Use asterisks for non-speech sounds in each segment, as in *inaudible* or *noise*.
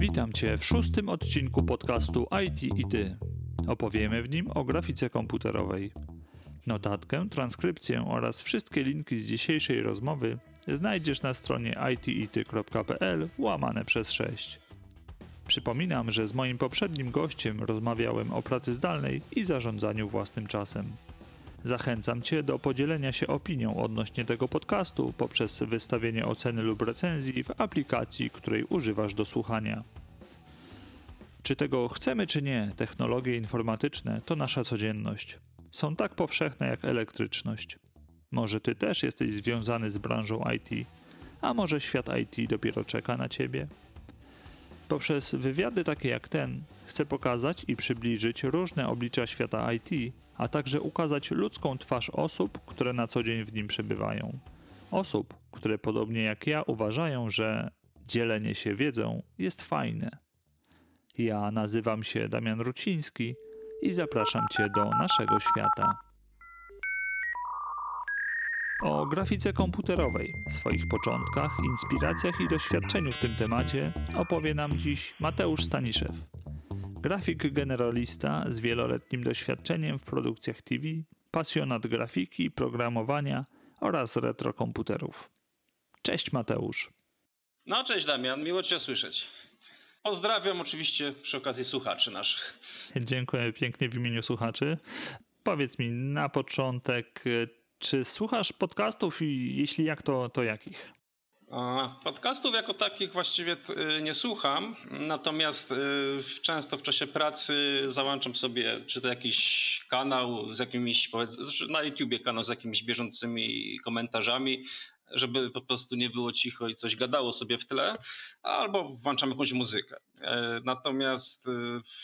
Witam Cię w szóstym odcinku podcastu IT i Ty. Opowiemy w nim o grafice komputerowej. Notatkę, transkrypcję oraz wszystkie linki z dzisiejszej rozmowy znajdziesz na stronie itity.pl łamane przez 6. Przypominam, że z moim poprzednim gościem rozmawiałem o pracy zdalnej i zarządzaniu własnym czasem. Zachęcam Cię do podzielenia się opinią odnośnie tego podcastu poprzez wystawienie oceny lub recenzji w aplikacji, której używasz do słuchania. Czy tego chcemy, czy nie, technologie informatyczne to nasza codzienność. Są tak powszechne jak elektryczność. Może Ty też jesteś związany z branżą IT, a może świat IT dopiero czeka na Ciebie? Poprzez wywiady takie jak ten chcę pokazać i przybliżyć różne oblicza świata IT, a także ukazać ludzką twarz osób, które na co dzień w nim przebywają. Osób, które podobnie jak ja uważają, że dzielenie się wiedzą jest fajne. Ja nazywam się Damian Ruciński i zapraszam Cię do naszego świata. O grafice komputerowej, swoich początkach, inspiracjach i doświadczeniu w tym temacie opowie nam dziś Mateusz Staniszew. Grafik generalista z wieloletnim doświadczeniem w produkcjach TV, pasjonat grafiki, programowania oraz retrokomputerów. Cześć Mateusz. No cześć Damian, miło Cię słyszeć. Pozdrawiam oczywiście przy okazji słuchaczy naszych. Dziękuję pięknie w imieniu słuchaczy. Powiedz mi na początek, czy słuchasz podcastów i jeśli jak, to, to jakich? Podcastów jako takich właściwie y, nie słucham, natomiast y, często w czasie pracy załączam sobie czy to jakiś kanał z jakimiś, znaczy na YouTubie kanał z jakimiś bieżącymi komentarzami, żeby po prostu nie było cicho i coś gadało sobie w tle, albo włączam jakąś muzykę. E, natomiast e,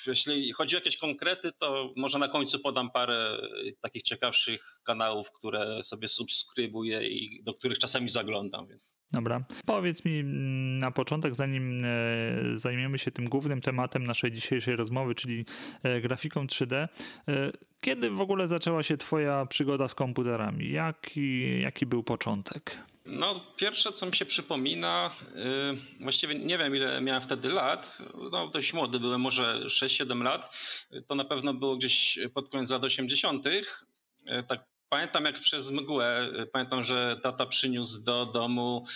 jeśli chodzi o jakieś konkrety, to może na końcu podam parę takich ciekawszych kanałów, które sobie subskrybuję i do których czasami zaglądam. Dobra. Powiedz mi mm, na początek, zanim e, zajmiemy się tym głównym tematem naszej dzisiejszej rozmowy, czyli grafiką 3D, kiedy w ogóle zaczęła się Twoja przygoda z komputerami? Jaki, jaki był początek? No, pierwsze, co mi się przypomina, yy, właściwie nie wiem, ile miałem wtedy lat, no dość młody byłem, może 6-7 lat, to na pewno było gdzieś pod koniec lat 80. Yy, tak pamiętam jak przez mgłę, yy, pamiętam, że tata przyniósł do domu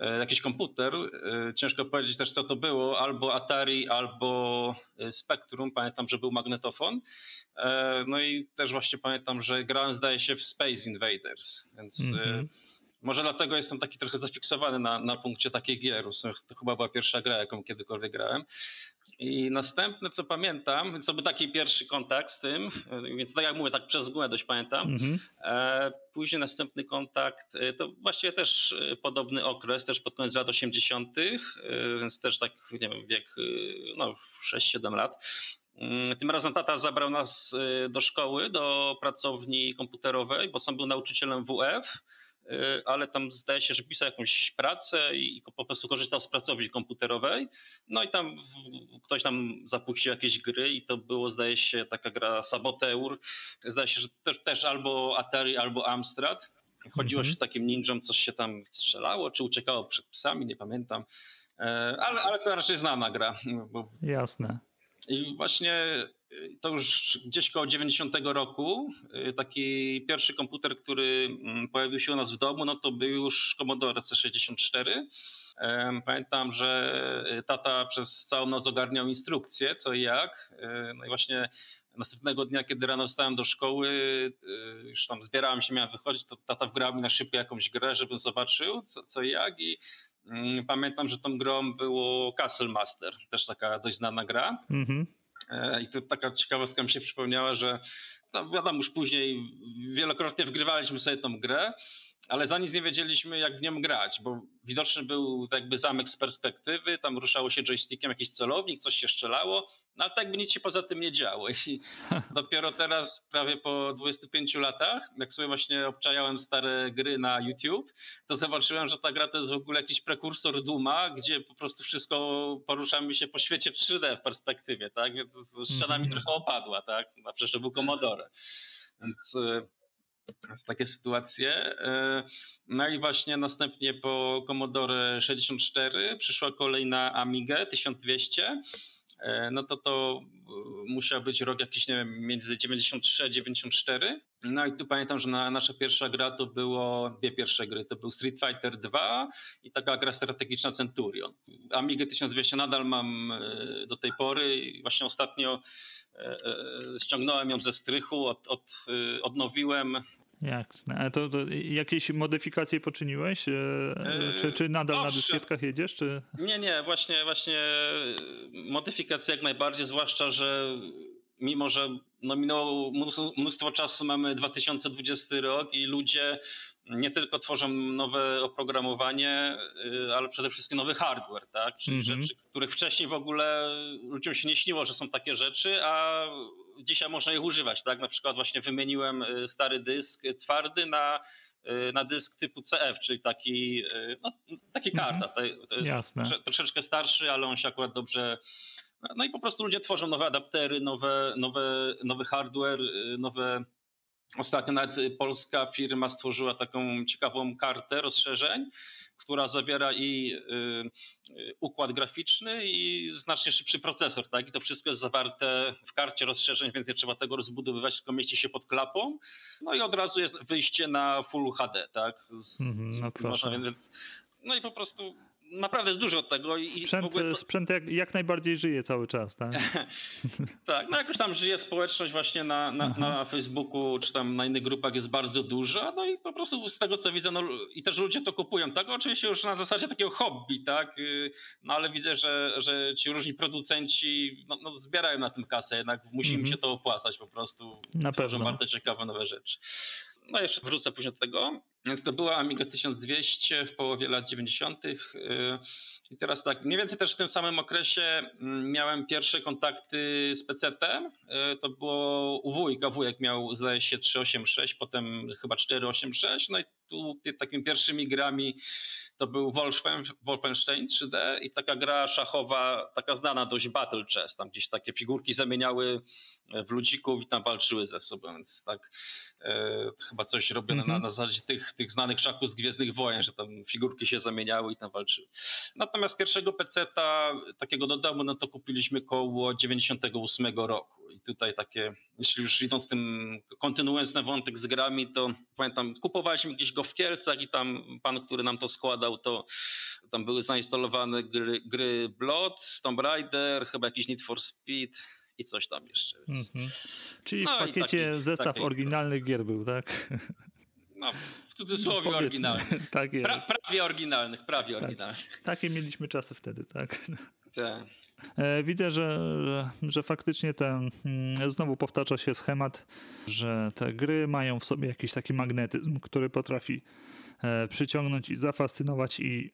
yy, jakiś komputer, yy, ciężko powiedzieć też co to było, albo Atari, albo Spectrum, pamiętam, że był magnetofon. No i też właśnie pamiętam, że grałem zdaje się w Space Invaders, więc... Mm -hmm może dlatego jestem taki trochę zafiksowany na, na punkcie takiej gier. To chyba była pierwsza gra, jaką kiedykolwiek grałem. I następne, co pamiętam, więc to był taki pierwszy kontakt z tym, więc tak jak mówię, tak przez mgłę dość pamiętam. Mhm. E, później następny kontakt, e, to właściwie też e, podobny okres, też pod koniec lat 80., więc też tak, nie wiem, wiek no, 6-7 lat. Mm, tym razem tata zabrał nas do szkoły, do pracowni komputerowej, bo sam był nauczycielem WF ale tam zdaje się, że pisał jakąś pracę i po prostu korzystał z pracowni komputerowej. No i tam ktoś tam zapuścił jakieś gry i to było, zdaje się, taka gra Saboteur. Zdaje się, że też, też albo Atari, albo Amstrad. Chodziło -hmm. się takim ninjom, coś się tam strzelało, czy uciekało przed psami, nie pamiętam. E, ale, ale to raczej znana gra. Bo... Jasne. I właśnie y, to już gdzieś koło 90 roku y, taki pierwszy komputer, który mm, pojawił się u nas w domu, no to był już Commodore C64. Pamiętam, że y, tata przez całą noc ogarniał instrukcje, co i jak. No i właśnie następnego dnia, kiedy rano wstałem do szkoły, już tam zbierałem się, miałem wychodzić, to tata wgrał mi na szybko jakąś grę, żebym zobaczył co, co i jak i pamiętam, że tą grą było Castle Master, też taka dość znana gra. Mm-hmm. I tu taka ciekawostka mi się przypomniała, że no wiadomo, już później wielokrotnie wgrywaliśmy sobie tą grę, ale za nic nie wiedzieliśmy, jak w nią grać, bo widoczny był jakby zamek z perspektywy, tam ruszało się joystickiem jakiś celownik, coś się strzelało, no ale tak by nic się poza tym nie działo. I *laughs* dopiero teraz, prawie po 25 latach, jak sobie właśnie obczajałem stare gry na YouTube, to zobaczyłem, że ta gra to jest w ogóle jakiś prekursor Duma, gdzie po prostu wszystko poruszamy się po świecie 3D w perspektywie, tak? Więc ścianami mm -hmm. trochę opadła, tak? A przecież to był Commodore. Więc takie sytuacje. No i właśnie następnie po Commodore 64 przyszła kolejna Amiga 1200 E, no to to e, musiał być rok jakiś, nie wiem, między 93 a 94. No i tu pamiętam, że na, nasza pierwsza gra to było dwie pierwsze gry. To był Street Fighter 2 i taka gra strategiczna Centurion. Amigę 1200 nadal mam e, do tej pory i właśnie ostatnio ściągnąłem ją ze strychu, od, od, odnowiłem Jasne. A to, to jakieś modyfikacje poczyniłeś? Yy, czy, czy nadal owszem. na dyskietkach jedziesz? Czy... Nie, nie, właśnie, właśnie modyfikacje jak najbardziej, zwłaszcza, że mimo, że no minęło mnóstwo czasu, mamy 2020 rok i ludzie nie tylko tworzą nowe oprogramowanie, y, ale przede wszystkim nowy hardware, tak? Czyli mm -hmm. rzeczy, których wcześniej w ogóle ludziom się nie śniło, że są takie rzeczy, a dzisiaj można ich używać, tak? Na przykład właśnie wymieniłem y, stary dysk twardy na, y, na dysk typu CF, czyli taki, no, taki mhm. karta. Mm Jasne. Troszeczkę starszy, ale on się akurat dobrze no i po prostu ludzie tworzą nowe adaptery, nowe, nowe, nowy hardware, nowe Ostatnio nawet y, polska firma stworzyła taką ciekawą kartę rozszerzeń, która zawiera i y, y, układ graficzny i znacznie szybszy procesor, tak? I to wszystko jest zawarte w karcie rozszerzeń, więc nie trzeba tego rozbudowywać, tylko mieści się pod klapą. No i od razu jest wyjście na Full HD, tak? Z, mm, no proszę. Można, więc, no i po prostu naprawdę jest dużo tego. I sprzęt, co... sprzęt jak, jak, najbardziej żyje cały czas, tak? *laughs* tak, no jakoś tam żyje społeczność właśnie na, na, mhm. na, Facebooku czy tam na innych grupach jest bardzo duża, no i po prostu z tego co widzę, no i też ludzie to kupują, tak? Oczywiście już na zasadzie takiego hobby, tak? Y, no ale widzę, że, że ci różni producenci no, no zbierają na tym kasę, jednak musi im mhm. się to opłacać po prostu. Na pewno. bardzo ciekawe nowe rzeczy. No jeszcze wrócę później do tego. Więc to była Amiga 1200 w połowie lat 90. Y, I teraz tak, mniej więcej też w tym samym okresie mm, miałem pierwsze kontakty z PC-tem. Y, to było u wujka. Wujek miał, zdaje się, 386, potem chyba 486. No i tu takimi pierwszymi grami to był Wolfenstein 3D i taka gra szachowa, taka znana dość Battle Chess. Tam gdzieś takie figurki zamieniały w ludzików i tam walczyły ze sobą, więc tak chyba coś robione mm -hmm. na, na zasadzie tych, tych znanych szachów z Gwiezdnych Wojen, że tam figurki się zamieniały i tam walczyły. Natomiast pierwszego peceta takiego do domu, no to kupiliśmy koło 98 roku i tutaj takie, jeśli już idąc tym, kontynuując ten wątek z grami, to pamiętam, kupowaliśmy gdzieś go w Kielcach i tam pan, który nam to składał, to tam były zainstalowane gry, gry Blood, Tomb Raider, chyba jakiś Need for Speed, i coś tam jeszcze. Więc... -hmm. Czyli no w pakiecie taki, zestaw taki... oryginalnych gier był, tak? No, w cudzysłowie no, oryginalnych. *laughs* tak jest. Pra, prawie oryginalnych, prawie tak. oryginalnych. Takie mieliśmy czasy wtedy, tak? Tak. E, widzę, że, że, że, faktycznie ten, mm, znowu powtarza się schemat, że te gry mają w sobie jakiś taki magnetyzm, który potrafi e, przyciągnąć i zafascynować i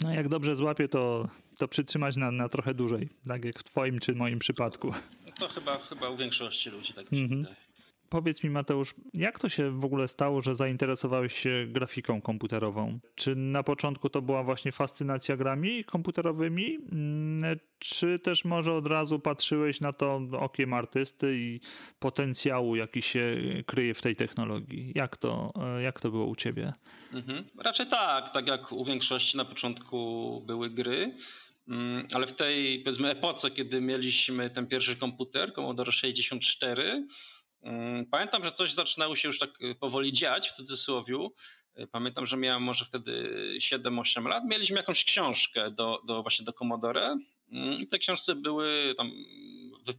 no jak dobrze złapie, to, to przytrzymać na, na trochę dłużej, tak jak w twoim czy moim przypadku. To chyba, chyba u większości ludzi tak mi się mm -hmm. wydaje. Powiedz mi, Mateusz, jak to się w ogóle stało, że zainteresowałeś się grafiką komputerową? Czy na początku to była właśnie fascynacja grami komputerowymi, mm, czy też może od razu patrzyłeś na to okiem artysty i potencjału, jaki się kryje w tej technologii? Jak to, jak to było u ciebie? Mhm. Raczej tak, tak jak u większości na początku były gry. Mm, ale w tej powiedzmy epoce, kiedy mieliśmy ten pierwszy komputer, Commodore 64, Mm, pamiętam, że coś zaczynało się już tak y, powoli dziać w cudzysłowie. Y, pamiętam, że miałem może wtedy 7-8 lat. Mieliśmy jakąś książkę do, do właśnie do Commodore. Mm, I te książce były tam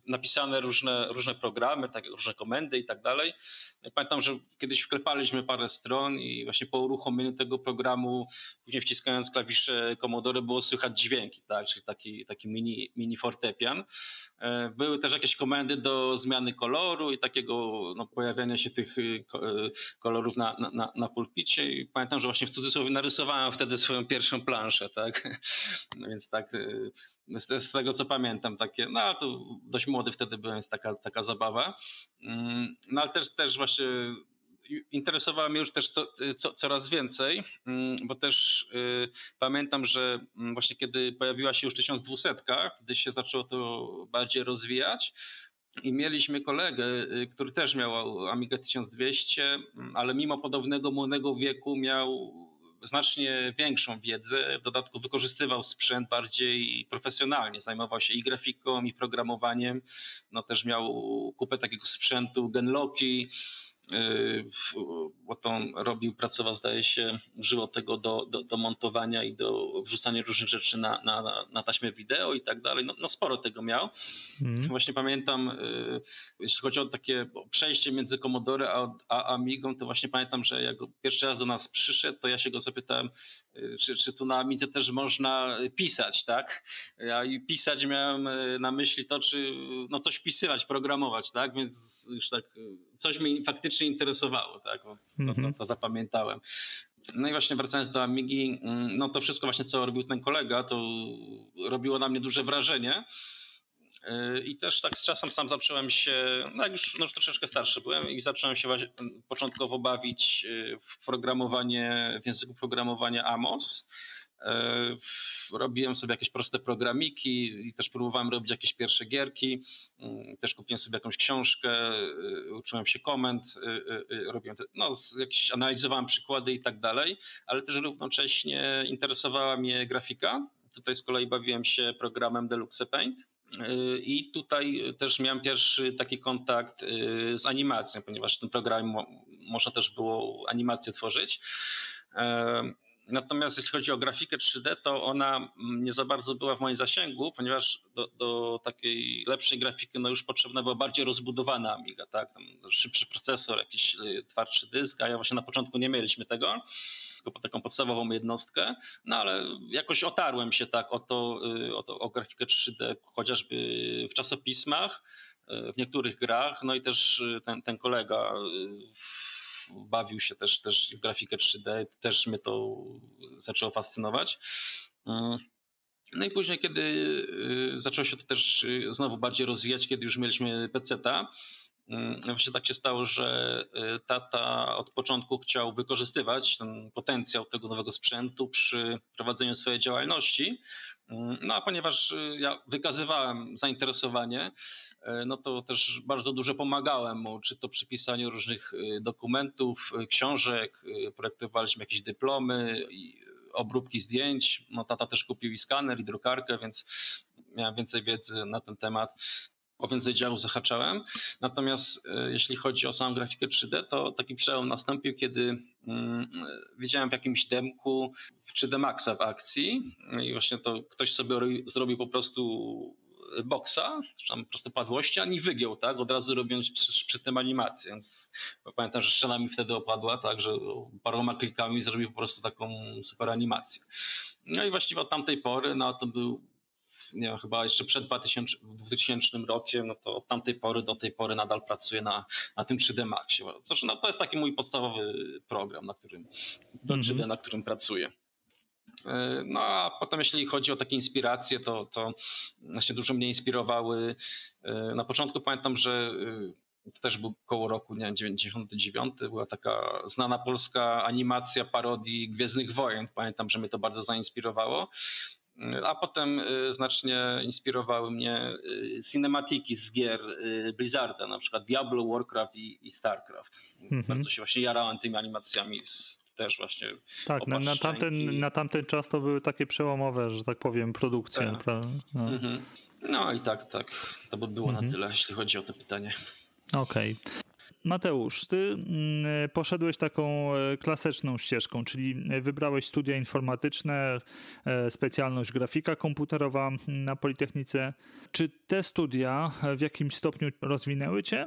napisane różne, różne programy, tak, różne komendy i tak dalej. Pamiętam, że kiedyś wklepaliśmy parę stron i właśnie po uruchomieniu tego programu, później wciskając klawisze Commodore było słychać dźwięki, tak, czyli taki, taki mini, mini fortepian. E, były też jakieś komendy do zmiany koloru i takiego no, pojawiania się tych y, y, kolorów na, na, na pulpicie. I pamiętam, że właśnie w cudzysłowie narysowałem wtedy swoją pierwszą planszę, tak. *laughs* No więc tak, y, z, z tego co pamiętam, takie, no to dość młody wtedy byłem, jest taka, taka zabawa. Mm, no ale też, też właśnie interesowała mnie już też co, co, coraz więcej, mm, bo też y, pamiętam, że mm, właśnie kiedy pojawiła się już 1200, wtedy się zaczęło to bardziej rozwijać. I mieliśmy kolegę, który też miał Amiga 1200, ale mimo podobnego młodego wieku miał znacznie większą wiedzę. W dodatku wykorzystywał sprzęt bardziej profesjonalnie. Zajmował się i grafiką, i programowaniem. No też miał kupę takiego sprzętu, Genloki, bo to robił, pracował, zdaje się, używał tego do, do, do montowania i do wrzucania różnych rzeczy na, na, na taśmę wideo i tak dalej. No, no sporo tego miał. Mm. Właśnie pamiętam, y, jeśli chodzi o takie przejście między Commodore a, a Amigą, to właśnie pamiętam, że jak pierwszy raz do nas przyszedł, to ja się go zapytałem, y, czy, czy tu na Amidze też można pisać, tak? Ja i pisać miałem y, na myśli to, czy no coś pisywać, programować, tak? Więc już tak coś mi faktycznie interesowało, tak? to, to, to mhm. zapamiętałem. No i właśnie wracając do Amigi, mm, no to wszystko właśnie co robił ten kolega, to robiło na mnie duże wrażenie. Y, I też tak z czasem sam zacząłem się, no jak już, no już troszeczkę starszy byłem i zacząłem się początkowo bawić y, w programowanie, w języku programowania Amos. E, robiłem sobie jakieś proste programiki i też próbowałem robić jakieś pierwsze gierki. Mm, też kupiłem sobie jakąś książkę, e, uczyłem się komend, e, robiłem, no, jakieś analizowałem przykłady i tak dalej, ale też równocześnie interesowała mnie grafika. Tutaj z kolei bawiłem się programem Deluxe Paint. I tutaj też miałem pierwszy taki kontakt z animacją, ponieważ w tym programie można też było animację tworzyć. Natomiast jeśli chodzi o grafikę 3D, to ona nie za bardzo była w moim zasięgu, ponieważ do, do takiej lepszej grafiki no już potrzebna była bardziej rozbudowana Amiga, tak? Tam szybszy procesor, jakiś y, twardszy dysk, a ja właśnie na początku nie mieliśmy tego, tylko po taką podstawową jednostkę, no ale jakoś otarłem się tak o to, y, o, to, o grafikę 3D, chociażby w czasopismach, y, w niektórych grach, no i też ten, ten kolega bawił się też, też w grafikę 3D, też mnie to zaczęło fascynować. Mm. No i później, kiedy y, zaczęło się to też y, znowu bardziej rozwijać, kiedy już mieliśmy PC-ta, mm, właśnie tak się stało, że y, tata od początku chciał wykorzystywać ten potencjał tego nowego sprzętu przy prowadzeniu swojej działalności. Mm, no a ponieważ ja wykazywałem zainteresowanie, no to też bardzo dużo pomagałem mu, czy to przy pisaniu różnych e, dokumentów, e, książek, projektowaliśmy jakieś dyplomy, obróbki zdjęć. No tata też kupił i skaner, i drukarkę, więc miałem więcej wiedzy na ten temat. O więcej działów zahaczałem. Natomiast jeśli chodzi o samą grafikę 3D, to taki przełom nastąpił, kiedy mm, widziałem w jakimś demku 3D Maxa w akcji i właśnie to ktoś sobie zrobił po prostu boksa, czy tam proste padłości, ani wygiął, tak, od razu robiąc przy, przy tym animację, więc pamiętam, że szczena mi wtedy opadła, tak, że paroma klikami zrobił po prostu taką super animację. No i właściwie od tamtej pory, no to był nie wiem, chyba jeszcze przed 2000, 2000 rokiem, no to od tamtej pory do tej pory nadal pracuję na, na tym 3D Maxie. Zresztą no, to jest taki mój podstawowy program, na którym, do 3D, mhm. na którym pracuję. E, no a potem jeśli chodzi o takie inspiracje, to, to się dużo mnie inspirowały. E, na początku pamiętam, że e, to też był koło roku nie, 99, była taka znana polska animacja parodii Gwiezdnych Wojen. Pamiętam, że mnie to bardzo zainspirowało. A potem znacznie inspirowały mnie cinematiki z gier Blizzarda, na przykład Diablo, Warcraft i, i StarCraft. Mhm. Bardzo się właśnie jarałem tymi animacjami z też właśnie. Tak, na, na, tamten, na tamten czas to były takie przełomowe, że tak powiem, produkcje. Tak. No. Mhm. no. i tak, tak. To by było mhm. na tyle, jeśli chodzi o to pytanie. Okej. Okay. Mateusz, ty mm, poszedłeś taką e, klasyczną ścieżką, czyli wybrałeś studia informatyczne, e, specjalność grafika komputerowa na Politechnice. Czy te studia w jakimś stopniu rozwinęły cię?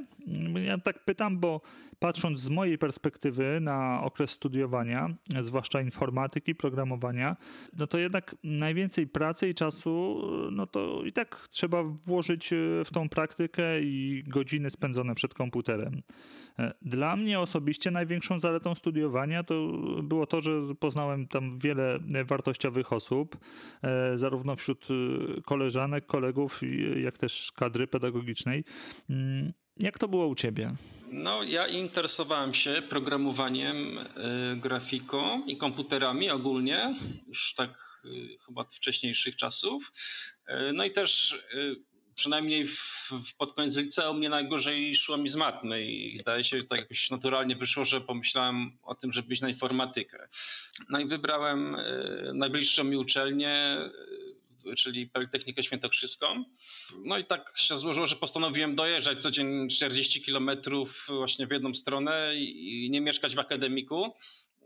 Ja tak pytam, bo patrząc z mojej perspektywy na okres studiowania, zwłaszcza informatyki, programowania, no to jednak najwięcej pracy i czasu, no to i tak trzeba włożyć w tą praktykę i godziny spędzone przed komputerem. Dla mnie osobiście największą zaletą studiowania to było to, że poznałem tam wiele wartościowych osób, e, zarówno wśród koleżanek, kolegów, jak też kadry pedagogicznej. Mm, jak to było u ciebie? No, ja interesowałem się programowaniem, y, grafiką i komputerami ogólnie, już tak y, chyba od wcześniejszych czasów. Y, no i też przynajmniej w pod koniec liceum nie najgorzej szło mi z matmy i zdaje się, że tak jakoś naturalnie wyszło, że pomyślałem o tym, żeby iść na informatykę. No i wybrałem najbliższą mi uczelnię, czyli Politechnikę Świętokrzyską. No i tak się złożyło, że postanowiłem dojeżdżać codziennie 40 kilometrów właśnie w jedną stronę i nie mieszkać w akademiku.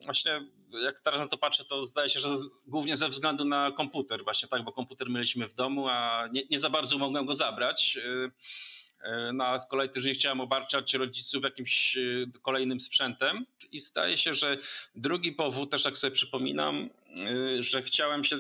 Właśnie jak teraz na to patrzę, to zdaje się, że głównie ze względu na komputer właśnie tak, bo komputer mieliśmy w domu, a nie, nie za bardzo mogłem go zabrać. Y, y, no a z kolei też nie chciałem obarczać rodziców jakimś y, kolejnym sprzętem. I zdaje się, że drugi powód, też jak sobie przypominam, że chciałem się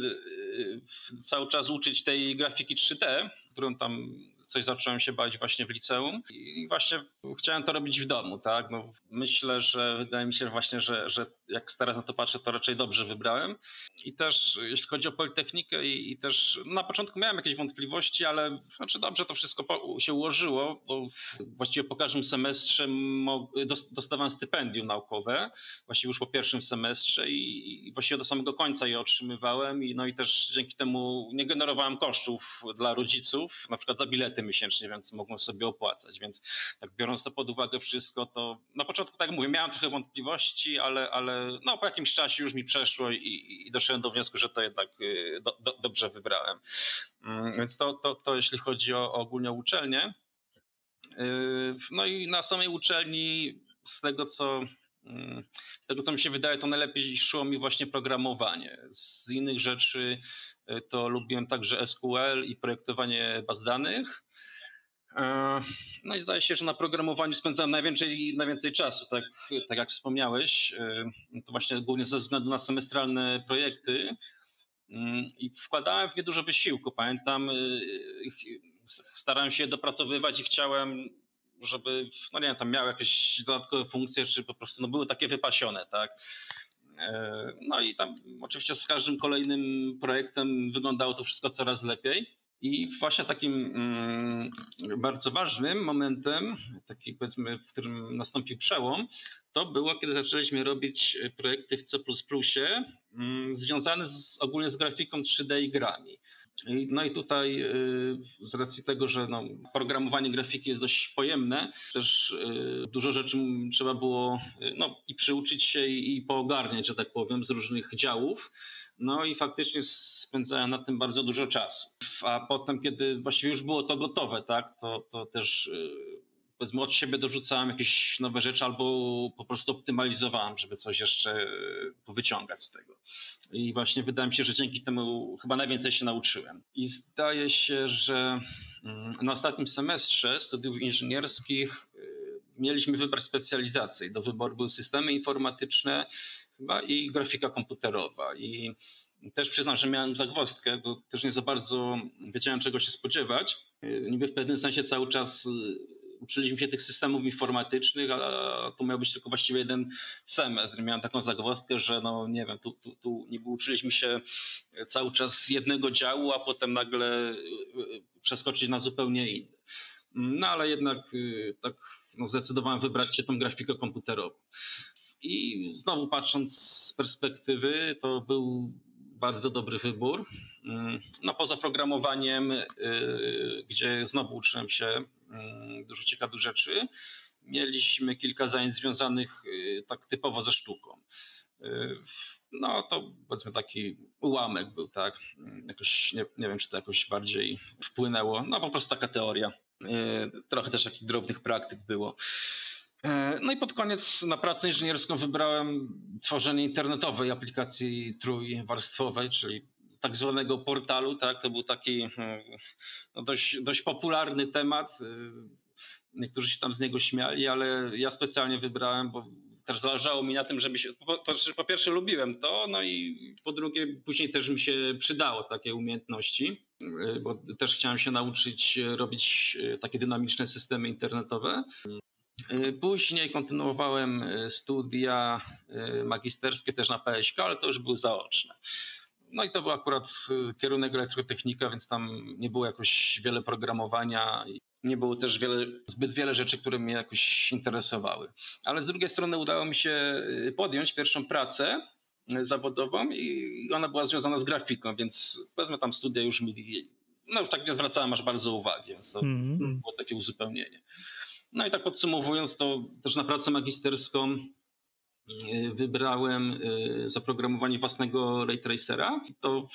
cały czas uczyć tej grafiki 3D, którą tam coś zacząłem się bać właśnie w liceum i właśnie chciałem to robić w domu, tak? No, myślę, że wydaje mi się właśnie, że, że jak teraz na to patrzę, to raczej dobrze wybrałem. I też jeśli chodzi o Politechnikę i, i też na początku miałem jakieś wątpliwości, ale znaczy dobrze to wszystko po, się ułożyło, bo właściwie po każdym semestrze dostawałem stypendium naukowe, właściwie już po pierwszym semestrze i, i właściwie do samego końca je otrzymywałem i no i też dzięki temu nie generowałem kosztów dla rodziców, na przykład za bilety miesięcznie, więc mogłem sobie opłacać, więc tak biorąc to pod uwagę wszystko, to na początku tak mówię, miałem trochę wątpliwości, ale, ale no, po jakimś czasie już mi przeszło i, i doszedłem do wniosku, że to jednak y, do, do, dobrze wybrałem. Mm, więc to, to, to jeśli chodzi o, ogólnie o uczelnię. Y, no i na samej uczelni z tego co mm, z tego co mi się wydaje, to najlepiej szło mi właśnie programowanie. Z innych rzeczy y, to lubiłem także SQL i projektowanie baz danych. E, no i zdaje się, że na programowaniu spędzałem najwięcej, najwięcej czasu, tak, tak jak wspomniałeś. E, to właśnie głównie ze względu na semestralne projekty. Mm, I wkładałem w nie dużo wysiłku. Pamiętam, e, starałem się dopracowywać i chciałem, żeby, no nie wiem, tam miały jakieś dodatkowe funkcje, czy po prostu no, były takie wypasione, tak. No i tam oczywiście z każdym kolejnym projektem wyglądało to wszystko coraz lepiej. I właśnie takim mm, bardzo ważnym momentem, taki powiedzmy, w którym nastąpił przełom, to było, kiedy zaczęliśmy robić projekty w C mm, związane z, ogólnie z grafiką 3D i grami. No i tutaj y, z racji tego, że no, programowanie grafiki jest dość pojemne, też y, dużo rzeczy trzeba było no, i przyuczyć się i poogarniać, że tak powiem, z różnych działów. No i faktycznie spędzałem na tym bardzo dużo czasu. A potem, kiedy właściwie już było to gotowe, tak, to, to też y, powiedzmy od siebie dorzucałem jakieś nowe rzeczy albo po prostu optymalizowałem, żeby coś jeszcze y, wyciągać z tego. I właśnie wydaje mi się, że dzięki temu chyba najwięcej się nauczyłem. I zdaje się, że mm, na ostatnim semestrze studiów inżynierskich y, mieliśmy wybrać specjalizację. Do wyboru były systemy informatyczne, chyba i grafika komputerowa. I też przyznam, że miałem zagwozdkę, bo też nie za bardzo wiedziałem czego się spodziewać. Niby w pewnym sensie cały czas y, uczyliśmy się tych systemów informatycznych, a to miał być tylko właściwie jeden semestr. Miałem taką zagwozdkę, że no nie wiem, tu, tu, tu niby uczyliśmy się cały czas z jednego działu, a potem nagle y, y, przeskoczyć na zupełnie inny. No ale jednak tak no, zdecydowałem wybrać się tą grafikę komputerową. I znowu patrząc z perspektywy, to był bardzo dobry wybór. Mm, no poza programowaniem, y, gdzie znowu uczyłem się mm, dużo ciekawych rzeczy, mieliśmy kilka zajęć związanych y, tak typowo ze sztuką. Y, no to powiedzmy taki ułamek był, tak. Jakoś nie, nie wiem, czy to jakoś bardziej wpłynęło. No po prostu taka teoria. Trochę też takich drobnych praktyk było. E, no i pod koniec na pracę inżynierską wybrałem tworzenie internetowej aplikacji trójwarstwowej, czyli tak zwanego portalu. Tak? To był taki hmm, no dość, dość popularny temat. E, niektórzy się tam z niego śmiali, ale ja specjalnie wybrałem, bo też zależało mi na tym, żeby się. Po, po, pierwsze, lubiłem to, no i po drugie, później też mi się przydało takie umiejętności, e, bo też chciałem się nauczyć robić takie dynamiczne systemy internetowe. Y, później kontynuowałem y, studia y, magisterskie też na PSK, ale to już były zaoczne. No i to był akurat kierunek elektrotechnika, więc tam nie było jakoś wiele programowania. Nie było też wiele, zbyt wiele rzeczy, które mnie jakoś interesowały. Ale z drugiej strony udało mi się podjąć pierwszą pracę zawodową i ona była związana z grafiką, więc wezmę tam studia już mi no już tak nie zwracałem aż bardzo uwagi, więc to mm. było takie uzupełnienie. No i tak podsumowując, to też na pracę magisterską y, wybrałem y, zaprogramowanie własnego ray tracera. To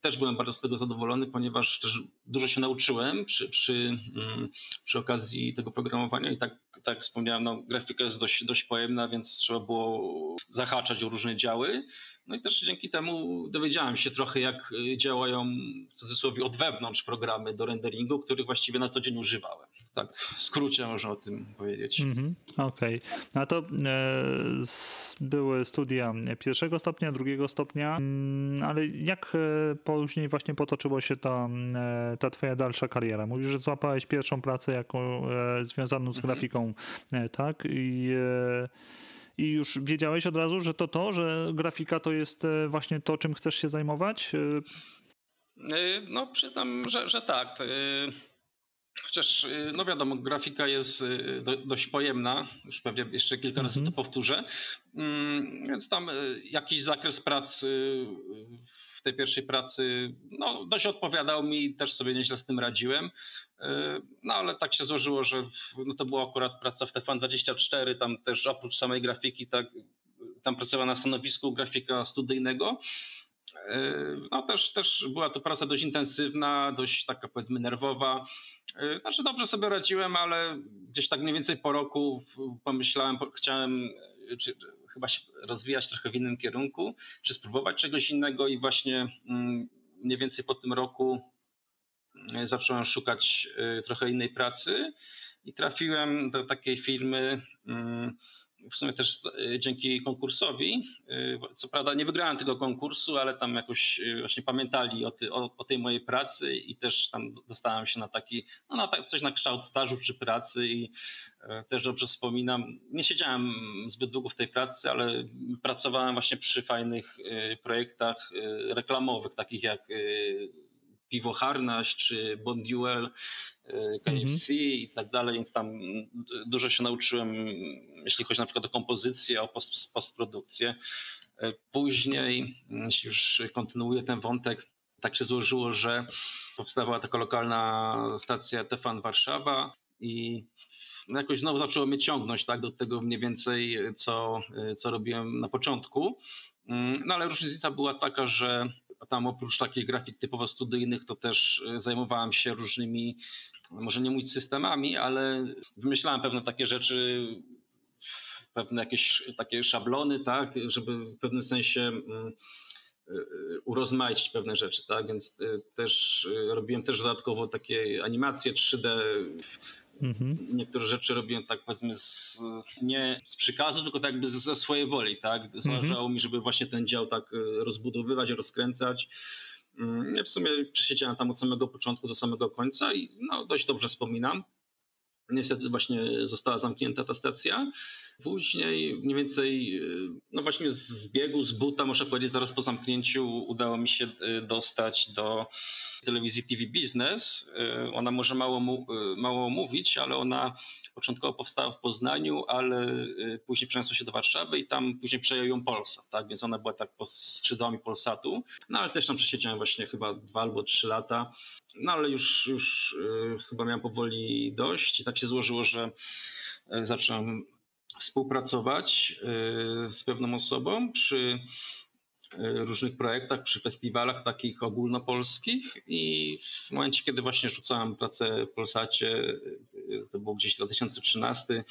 też byłem bardzo z tego zadowolony, ponieważ też dużo się nauczyłem przy, przy, mm, przy okazji tego programowania i tak, tak wspomniałem, no, grafika jest dość, dość pojemna, więc trzeba było zahaczać o różne działy. No i też dzięki temu dowiedziałem się trochę, jak działają w cudzysłowie od wewnątrz programy do renderingu, których właściwie na co dzień używałem tak w skrócie można o tym powiedzieć. Mm -hmm. Okej. Okay. A to e, były studia pierwszego stopnia, drugiego stopnia, mm, ale jak e, później właśnie potoczyła się ta, e, ta twoja dalsza kariera? Mówisz, że złapałeś pierwszą pracę jako e, związaną z mhm. grafiką, mm -hmm. tak? I e, i już wiedziałeś od razu, że to to, że grafika to jest właśnie to, czym chcesz się zajmować? No, przyznam, że, że tak. Chociaż, y, no wiadomo, grafika jest y, do, dość pojemna, już pewnie jeszcze kilka razy mm -hmm. to powtórzę, mm, więc tam y, jakiś zakres pracy w tej pierwszej pracy no, dość odpowiadał mi, też sobie nieźle z tym radziłem. No ale tak się złożyło, że no, to była akurat praca w TFAN24, tam też oprócz samej grafiki, tak, tam pracowałem na stanowisku grafika studyjnego. No też, też była to praca dość intensywna, dość taka powiedzmy nerwowa. E, znaczy dobrze sobie radziłem, ale gdzieś tak mniej więcej po roku pomyślałem, chciałem e, czy, chyba się rozwijać trochę w innym kierunku, czy spróbować czegoś innego i właśnie mm, mniej więcej po tym roku zacząłem szukać trochę innej pracy i trafiłem do takiej firmy, w sumie też e, dzięki konkursowi. E, co prawda nie wygrałem tego konkursu, ale tam jakoś e, właśnie pamiętali o, ty, o, o tej mojej pracy i też tam dostałem się na taki, no na tak, coś na kształt stażu czy pracy i też dobrze wspominam. Nie siedziałem zbyt długo w tej pracy, ale pracowałem właśnie przy fajnych projektach reklamowych, takich jak Piwo Harnaś czy Bonduel, KFC mhm. i tak dalej, więc tam dużo się nauczyłem, jeśli chodzi na przykład o kompozycję, o post, postprodukcję. Później, jeśli już kontynuuję ten wątek, tak się złożyło, że powstawała taka lokalna stacja Tefan Warszawa i no jakoś znowu zaczęło mnie ciągnąć tak, do tego mniej więcej, co, co robiłem na początku. No ale różnica była taka, że tam oprócz takich grafik typowo studyjnych, to też zajmowałem się różnymi może nie mówić systemami, ale wymyślałem pewne takie rzeczy, pewne jakieś takie szablony, tak, żeby w pewnym sensie mm, y, urozmaicić pewne rzeczy, tak, więc y, też y, robiłem też dodatkowo takie animacje 3D, Mhm. Niektóre rzeczy robiłem tak powiedzmy z, nie z przykazu, tylko tak jakby ze swojej woli, tak? Zależało mhm. mi, żeby właśnie ten dział tak rozbudowywać, rozkręcać. Mm, w sumie przesiedziałem tam od samego początku do samego końca i no, dość dobrze wspominam. Niestety właśnie została zamknięta ta stacja. Później mniej więcej, no właśnie z biegu, z buta, można powiedzieć, zaraz po zamknięciu udało mi się y, dostać do telewizji TV Business. Y, ona może mało, y, mało mówić, ale ona Początkowo powstała w Poznaniu, ale y, później przeniosła się do Warszawy i tam później przejął ją Polsat, tak? Więc ona była tak pod skrzydłami Polsatu. No ale też tam przesiedziałem właśnie chyba dwa albo trzy lata. No ale już, już chyba miałem powoli dość tak się złożyło, że yy, zacząłem współpracować yy, z pewną osobą przy Y, różnych projektach, przy festiwalach takich ogólnopolskich i w momencie, kiedy właśnie rzucałem pracę w Polsacie, to było gdzieś 2013,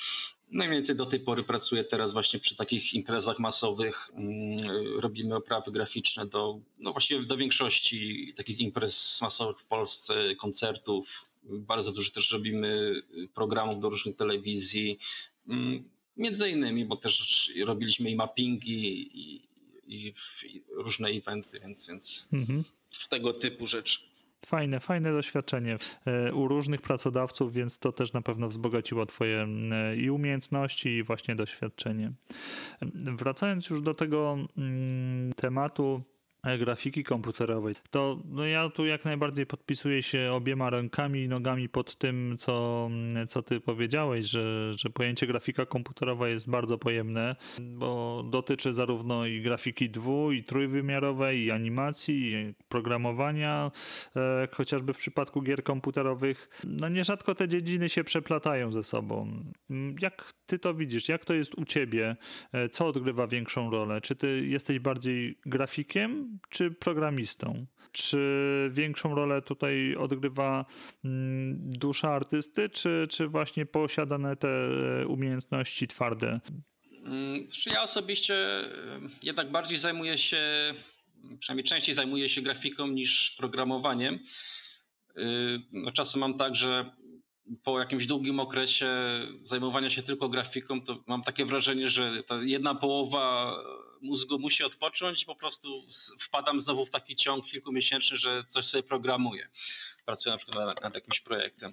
no i mniej więcej do tej pory pracuję teraz właśnie przy takich imprezach masowych. Mm, robimy oprawy graficzne do, no właściwie do większości takich imprez masowych w Polsce, koncertów. Bardzo dużo też robimy programów do różnych telewizji. Mm, między innymi, bo też robiliśmy i mappingi, i, i, i różne eventy, więc, więc mhm. tego typu rzeczy. Fajne, fajne doświadczenie e, u różnych pracodawców, więc to też na pewno wzbogaciło Twoje e, i umiejętności, i właśnie doświadczenie. Wracając już do tego mm, tematu grafiki komputerowej. To no ja tu jak najbardziej podpisuję się obiema rękami i nogami pod tym, co, co ty powiedziałeś, że, że pojęcie grafika komputerowa jest bardzo pojemne, bo dotyczy zarówno i grafiki dwu, i trójwymiarowej, i animacji, i programowania, e, chociażby w przypadku gier komputerowych. No nierzadko te dziedziny się przeplatają ze sobą. Jak ty to widzisz? Jak to jest u ciebie? E, co odgrywa większą rolę? Czy ty jesteś bardziej grafikiem, czy programistą? Czy większą rolę tutaj odgrywa mm, dusza artysty, czy, czy właśnie posiadane te umiejętności twarde? Mm, ja osobiście e, jednak bardziej zajmuję się, przynajmniej częściej zajmuję się grafiką niż programowaniem. E, no, czasem mam tak, że po jakimś długim okresie zajmowania się tylko grafiką, to mam takie wrażenie, że ta jedna połowa mózgu musi odpocząć i po prostu wpadam znowu w taki ciąg kilkumiesięczny, że coś sobie programuję. Pracuję na przykład nad, nad jakimś projektem.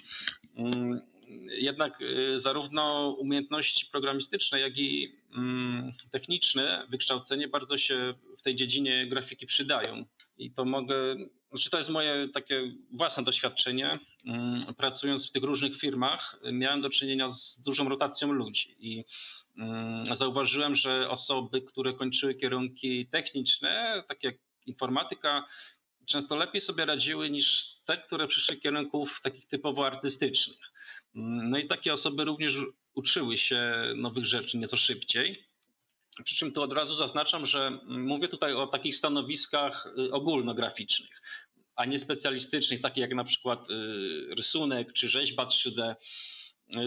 Mm, jednak y, zarówno umiejętności programistyczne, jak i mm, techniczne wykształcenie bardzo się w tej dziedzinie grafiki przydają. I to mogę, znaczy to jest moje takie własne doświadczenie. Mm, pracując w tych różnych firmach, miałem do czynienia z dużą rotacją ludzi i zauważyłem, że osoby, które kończyły kierunki techniczne, takie jak informatyka, często lepiej sobie radziły niż te, które przyszły kierunków takich typowo artystycznych. Mm, no i takie osoby również uczyły się nowych rzeczy nieco szybciej. Przy czym tu od razu zaznaczam, że mówię tutaj o takich stanowiskach y, ogólnograficznych, a nie specjalistycznych, takich jak na przykład y, rysunek czy rzeźba 3D.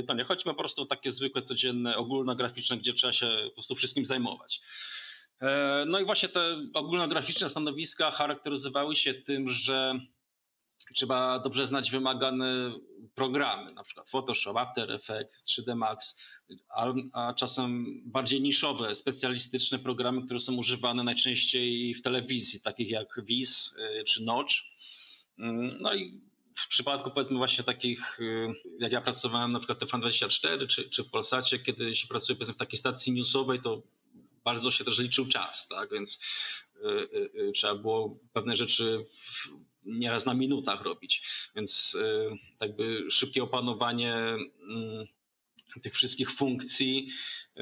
To nie, chodzi po prostu o takie zwykłe, codzienne, ogólnograficzne, gdzie trzeba się po prostu wszystkim zajmować. E, no i właśnie te ogólnograficzne stanowiska charakteryzowały się tym, że trzeba dobrze znać wymagane programy, na przykład Photoshop, After Effects, 3D Max, a, a, czasem bardziej niszowe, specjalistyczne programy, które są używane najczęściej w telewizji, takich jak Viz y, czy Notch. Mm, no i w przypadku powiedzmy właśnie takich, y, jak ja pracowałem na przykład w TVN24 czy, czy w Polsacie, kiedy się pracuje powiedzmy w takiej stacji newsowej, to bardzo się też liczył czas, tak? więc y, trzeba było pewne rzeczy nieraz na minutach robić. Więc y, jakby szybkie opanowanie mm, tych wszystkich funkcji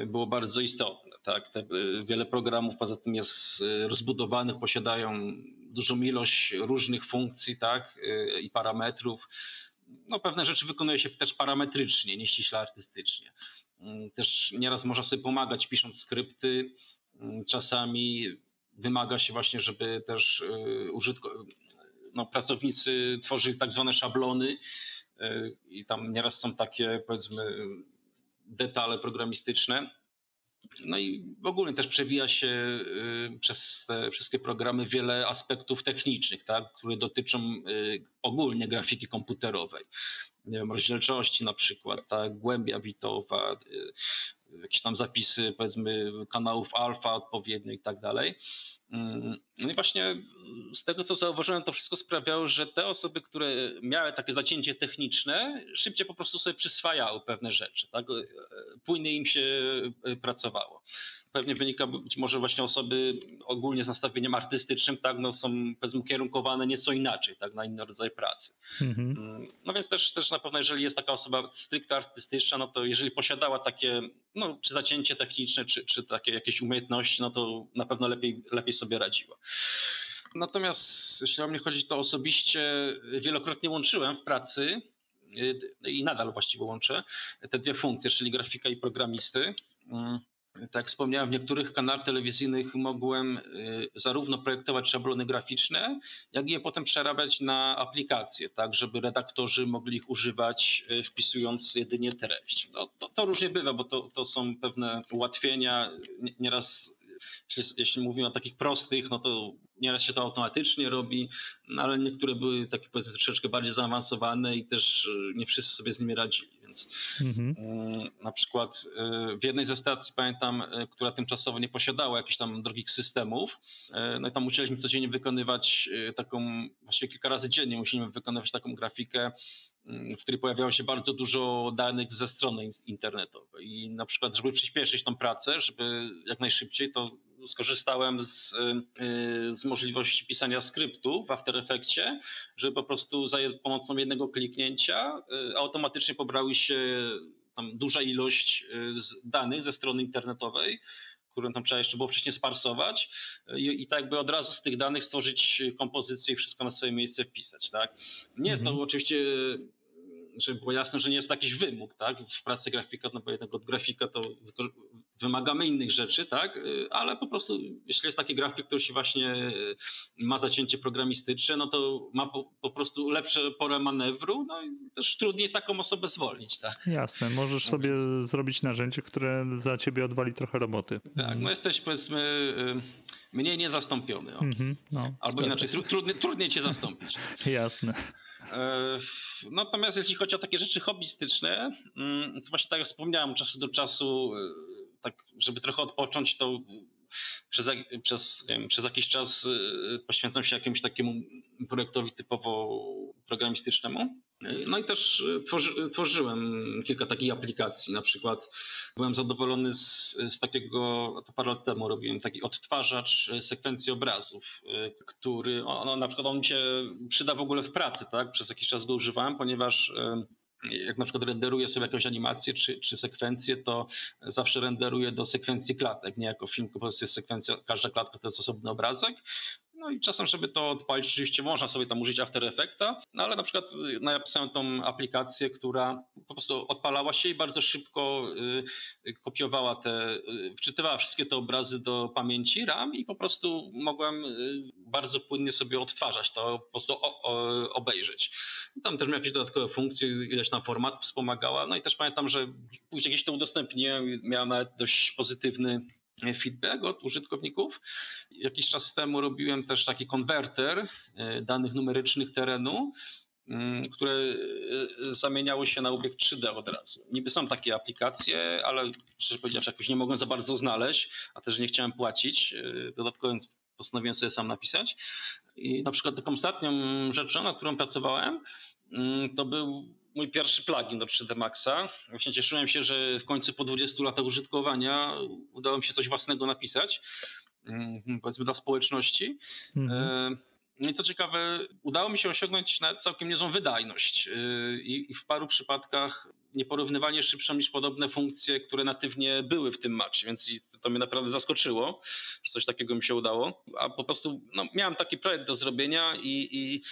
było bardzo istotne. Tak? Te, y, wiele programów poza tym jest y, rozbudowanych, posiadają dużą ilość różnych funkcji tak? i parametrów. No, pewne rzeczy wykonuje się też parametrycznie, nie ściśle artystycznie. Mm, też nieraz można sobie pomagać pisząc skrypty. Mm, czasami wymaga się właśnie, żeby też użytko, no, pracownicy tworzyli tak zwane szablony i tam nieraz są takie powiedzmy detale programistyczne. No i w ogóle też przewija się e, przez te wszystkie programy wiele aspektów technicznych, tak, które dotyczą e, ogólnie grafiki komputerowej. Nie wiem, rozdzielczości na przykład, tak, głębia bitowa, jakieś tam zapisy powiedzmy kanałów alfa odpowiednio i tak dalej. Mm, no i właśnie z tego, co zauważyłem, to wszystko sprawiało, że te osoby, które miały takie zacięcie techniczne, szybciej po prostu sobie przyswajały pewne rzeczy. Tak? Płynnie im się e, pracowało pewnie wynika być może właśnie osoby ogólnie z nastawieniem artystycznym, tak, no są powiedzmy kierunkowane nieco inaczej, tak, na inny rodzaj pracy. Mhm. Mm, no więc też, też na pewno, jeżeli jest taka osoba stricte artystyczna, no to jeżeli posiadała takie, no czy zacięcie techniczne, czy, czy takie jakieś umiejętności, no to na pewno lepiej, lepiej sobie radziła. Natomiast jeśli o mnie chodzi, to osobiście wielokrotnie łączyłem w pracy y, i nadal właściwie łączę te dwie funkcje, czyli grafika i programisty. Tak wspomniałem, w niektórych kanałach telewizyjnych mogłem y, zarówno projektować szablony graficzne, jak i je potem przerabiać na aplikacje, tak żeby redaktorzy mogli ich używać, y, wpisując jedynie treść. No, to, to różnie bywa, bo to, to są pewne ułatwienia. Nieraz jeśli mówimy o takich prostych, no to nieraz się to automatycznie robi, no ale niektóre były takie powiedzmy troszeczkę bardziej zaawansowane i też y, nie wszyscy sobie z nimi radzili. Więc mhm. Mm, na przykład y, w jednej ze stacji pamiętam, która tymczasowo nie posiadała jakichś tam drogich systemów, no i tam musieliśmy codziennie wykonywać taką, właściwie kilka razy dziennie musimy wykonywać taką grafikę w której pojawiało się bardzo dużo danych ze strony internetowej. I na przykład, żeby przyspieszyć tą pracę, żeby jak najszybciej, to skorzystałem z, z możliwości pisania skryptu w After Effectsie, żeby po prostu za pomocą jednego kliknięcia automatycznie pobrały się tam duża ilość danych ze strony internetowej, którą tam trzeba jeszcze było wcześniej sparsować i, i tak jakby od razu z tych danych stworzyć kompozycję i wszystko na swoje miejsce wpisać. Tak? Nie jest to mhm. oczywiście żeby było jasne, że nie jest to jakiś wymóg, tak? W pracy grafika, no bo jednak od grafika to wymagamy innych rzeczy, tak? Ale po prostu, jeśli jest taki grafik, który się właśnie ma zacięcie programistyczne, no to ma po, po prostu lepsze pole manewru, no i też trudniej taką osobę zwolnić, tak? Jasne, możesz no sobie więc... zrobić narzędzie, które za ciebie odwali trochę roboty. Tak, no jesteś powiedzmy y, mniej niezastąpiony. Mm -hmm, no, Albo inaczej, trudniej, trudniej cię zastąpić. *laughs* Jasne. E, natomiast jeśli chodzi o takie rzeczy hobbystyczne, mm, to właśnie tak jak wspomniałem, czasu do czasu, e, tak żeby trochę odpocząć, to przez, przez, wiem, przez jakiś czas e, poświęcam się jakiemuś takiemu projektowi typowo programistycznemu. No i też tworzy, tworzyłem kilka takich aplikacji. Na przykład byłem zadowolony z, z takiego, to parę lat temu robiłem taki odtwarzacz sekwencji obrazów, który on, na przykład on mi się przyda w ogóle w pracy, tak? Przez jakiś czas go używałem, ponieważ jak na przykład renderuję sobie jakąś animację czy, czy sekwencję, to zawsze renderuję do sekwencji klatek, nie jako film, po prostu jest sekwencja, każda klatka to jest osobny obrazek no i czasem, żeby to odpalić, oczywiście można sobie tam użyć After Effecta, no ale na przykład y, napisałem tą aplikację, która po prostu odpalała się i bardzo szybko y, y, kopiowała te, wczytywała wszystkie te obrazy do pamięci RAM i po prostu mogłem bardzo płynnie sobie odtwarzać to, po prostu obejrzeć. Tam też miał jakieś dodatkowe funkcje, ileś tam format wspomagała, no i też pamiętam, że później gdzieś to udostępniłem, miałem nawet dość pozytywny feedback od użytkowników. Jakiś czas temu robiłem też taki konwerter e, danych numerycznych terenu, mm, które e, zamieniały się na obiekt 3D od razu. Niby są takie aplikacje, ale szczerze powiedziawszy jakoś nie mogłem za bardzo znaleźć, a też nie chciałem płacić e, dodatkowo, postanowiłem sobie sam napisać. I na przykład taką ostatnią rzeczą, nad którą pracowałem, mm, to był mój pierwszy plugin do 3D Maxa. Właśnie cieszyłem się, że w końcu po 20 latach użytkowania udało mi się coś własnego napisać, mm, powiedzmy dla społeczności. Mhm. No i co ciekawe, udało mi się osiągnąć całkiem niezłą wydajność e, i w paru przypadkach nieporównywalnie szybszą niż podobne funkcje, które natywnie były w tym Maxie, więc to mnie naprawdę zaskoczyło, że coś takiego mi się udało. A po prostu no, miałem taki projekt do zrobienia i, i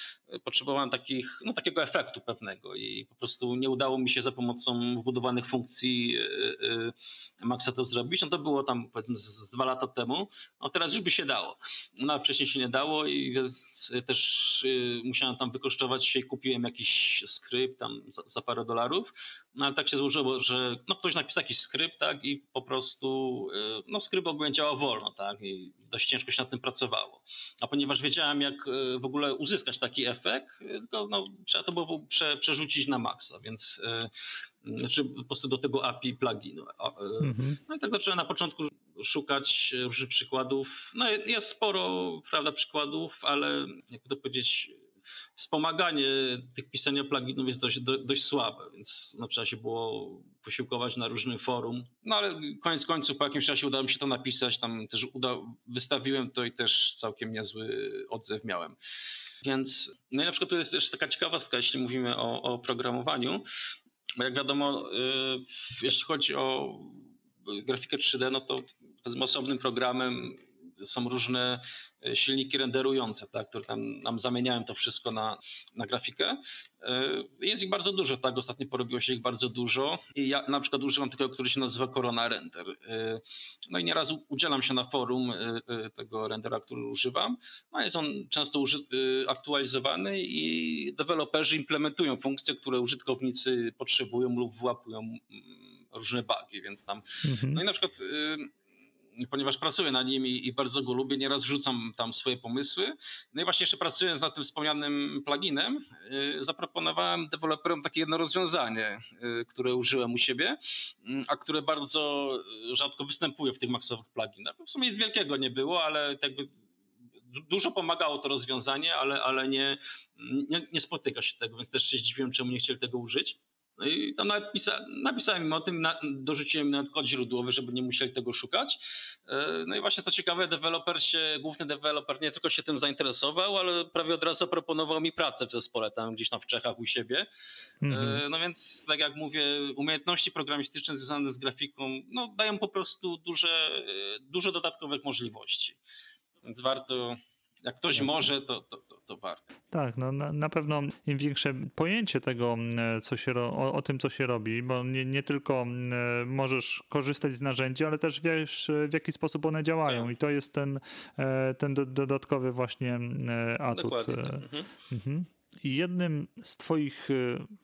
potrzebowałem takich, no, takiego efektu pewnego i po prostu nie udało mi się za pomocą wbudowanych funkcji yy, Maxa to zrobić. No to było tam powiedzmy z, dwa lata temu. No teraz już by się dało. No a wcześniej się nie dało i więc też yy, musiałem tam wykosztować się i kupiłem jakiś skrypt tam za, za parę dolarów. No ale tak się złożyło, że no, ktoś napisał jakiś skrypt, tak, i po prostu no, skrypt ogólnie działał wolno, tak, i dość ciężko się nad tym pracowało. A ponieważ wiedziałem, jak w ogóle uzyskać taki efekt, tylko no, trzeba to było prze, przerzucić na maksa, więc znaczy po prostu do tego API pluginu. Mhm. No i tak zacząłem na początku szukać różnych przykładów. No jest sporo, prawda, przykładów, ale jakby to powiedzieć, wspomaganie tych pisania pluginów jest dość, do, dość słabe, więc no, trzeba się było posiłkować na różnym forum. No ale koniec końców po jakimś czasie udało mi się to napisać, tam też uda, wystawiłem to i też całkiem niezły odzew miałem. Więc no i na przykład tu jest też taka ciekawostka, jeśli mówimy o, o programowaniu, bo jak wiadomo, y, jeśli chodzi o grafikę 3D, no to osobnym programem są różne e, silniki renderujące, tak, które tam nam zamieniają to wszystko na, na grafikę. E, jest ich bardzo dużo, tak, ostatnio porobiło się ich bardzo dużo i ja na przykład używam takiego, który się nazywa Corona Render. E, no i nieraz udzielam się na forum tego rendera, który używam. No jest on często aktualizowany i deweloperzy implementują funkcje, które użytkownicy potrzebują lub wyłapują mm, różne bugi, więc tam, mhm. no i na przykład ponieważ pracuję na nim i, i, bardzo go lubię, nieraz wrzucam tam swoje pomysły. No i właśnie jeszcze pracując nad tym wspomnianym pluginem, yy, zaproponowałem deweloperom takie jedno rozwiązanie, yy, które użyłem u siebie, yy, a które bardzo rzadko występuje w tych maksowych pluginach. W sumie nic wielkiego nie było, ale jakby dużo pomagało to rozwiązanie, ale, ale nie, nie, nie spotyka się tego, więc też się zdziwiłem, czemu nie chcieli tego użyć. No i tam nawet pisa, napisałem im o tym, na, dorzuciłem im nawet kod źródłowy, żeby nie musieli tego szukać. E, no i właśnie co ciekawe, deweloper się, główny deweloper nie tylko się tym zainteresował, ale prawie od razu proponował mi pracę w zespole tam gdzieś tam w Czechach u siebie. Mhm. No więc tak jak mówię, umiejętności programistyczne związane z grafiką no, dają po prostu duże, duże dodatkowe możliwości. Więc warto, jak ktoś Jasne. może, to, to, to, to, warto. Tak, no na, na, pewno im większe pojęcie tego, co się o, o, tym, co się robi, bo nie, nie tylko możesz korzystać z narzędzi, ale też wiesz, w jaki sposób one działają. Tak. I to jest ten, e, ten dodatkowy właśnie atut. Dokładnie. Tak. Mhm. Mhm. Jednym z Twoich, e,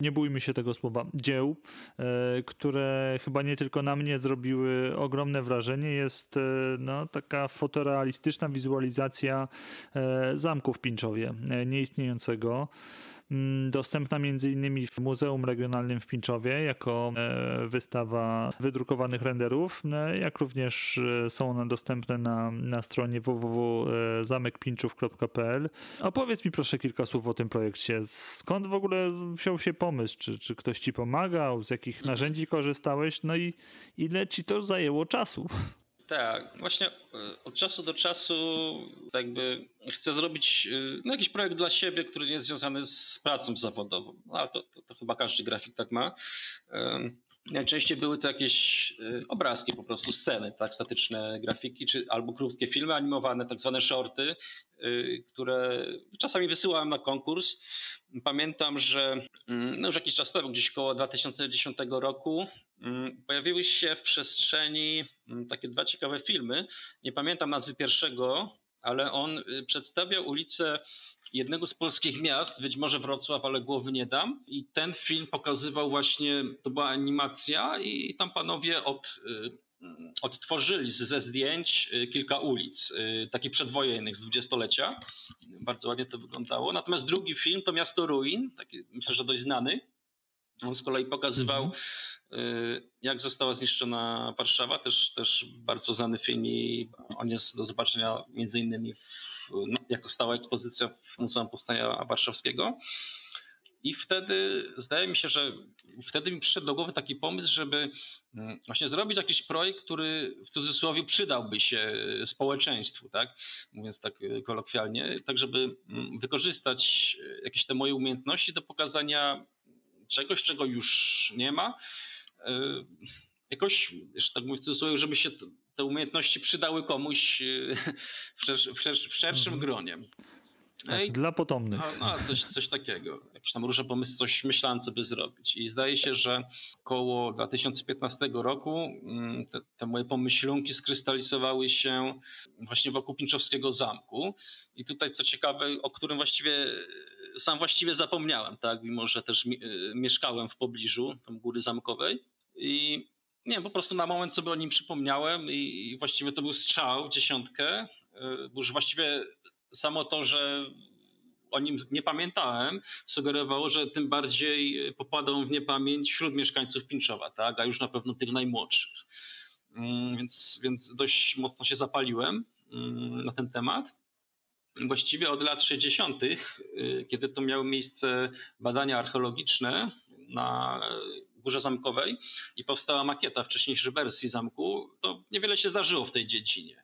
nie bójmy się tego słowa, dzieł, e, które chyba nie tylko na mnie zrobiły ogromne wrażenie, jest e, no, taka fotorealistyczna wizualizacja zamku w Pinczowie, nieistniejącego. Mm, dostępna m.in. w Muzeum Regionalnym w Pinczowie jako e, wystawa wydrukowanych renderów, e, jak również e, są one dostępne na, na stronie www.zamekpinczów.pl. Opowiedz mi proszę kilka słów o tym projekcie. Skąd w ogóle wziął się pomysł? Czy, czy ktoś ci pomagał? Z jakich narzędzi korzystałeś? No i ile ci to zajęło czasu? Tak, właśnie e, od czasu do czasu jakby chcę zrobić e, no, jakiś projekt dla siebie, który nie jest związany z pracą zawodową. No, to, to, to chyba każdy grafik tak ma. Najczęściej były to jakieś e, obrazki, po prostu sceny, tak, statyczne grafiki, czy albo krótkie filmy animowane, tak zwane shorty, które czasami wysyłałem na konkurs. Pamiętam, że mm, no już jakiś czas temu, gdzieś około 2010 roku, pojawiły się w przestrzeni mm, takie dwa ciekawe filmy. Nie pamiętam nazwy pierwszego, ale on y, przedstawiał ulicę jednego z polskich miast, być może Wrocław, ale głowy nie dam. I ten film pokazywał właśnie, to była animacja i tam panowie od y, odtworzyli ze zdjęć y, kilka ulic, takich przedwojennych z dwudziestolecia. Bardzo ładnie to wyglądało. Natomiast drugi film to Miasto Ruin, taki myślę, że dość znany. On z kolei pokazywał, mm-hmm. Jak została zniszczona Warszawa. Też, też bardzo znany film i on jest do zobaczenia między innymi w, no, jako stała ekspozycja w Muzeum Powstania Warszawskiego. I wtedy zdaje mi się, że wtedy mi przyszedł do głowy taki pomysł, żeby mm, właśnie zrobić jakiś projekt, który w cudzysłowie przydałby się społeczeństwu, tak? Mówiąc tak e, kolokwialnie, tak żeby mm, wykorzystać e, jakieś te moje umiejętności do pokazania czegoś, czego już nie ma. E, jakoś, jeszcze tak mówię w cudzysłowie, żeby się te umiejętności przydały komuś *laughs* w, szersz, w, szersz, w szerszym mhm. gronie. Tak, I, dla potomnych. No, no, coś, coś takiego. Jakieś tam różne pomysły, coś myślałem, co by zrobić. I zdaje się, że około 2015 roku mm, te, te moje pomyślunki skrystalizowały się właśnie wokół Pinczowskiego Zamku. I tutaj co ciekawe, o którym właściwie sam właściwie zapomniałem, tak, mimo że też y, mieszkałem w pobliżu tam Góry Zamkowej. I nie, po prostu na moment sobie o nim przypomniałem i, i właściwie to był strzał, dziesiątkę, y, bo już właściwie samo to, że o nim nie pamiętałem, sugerowało, że tym bardziej popadał w niepamięć wśród mieszkańców Pinczowa, tak? a już na pewno tych najmłodszych. Mm, więc, więc dość mocno się zapaliłem mm, na ten temat. Właściwie od lat 60., y, kiedy to miały miejsce badania archeologiczne na Górze Zamkowej i powstała makieta wcześniejszej wersji zamku, to niewiele się zdarzyło w tej dziedzinie.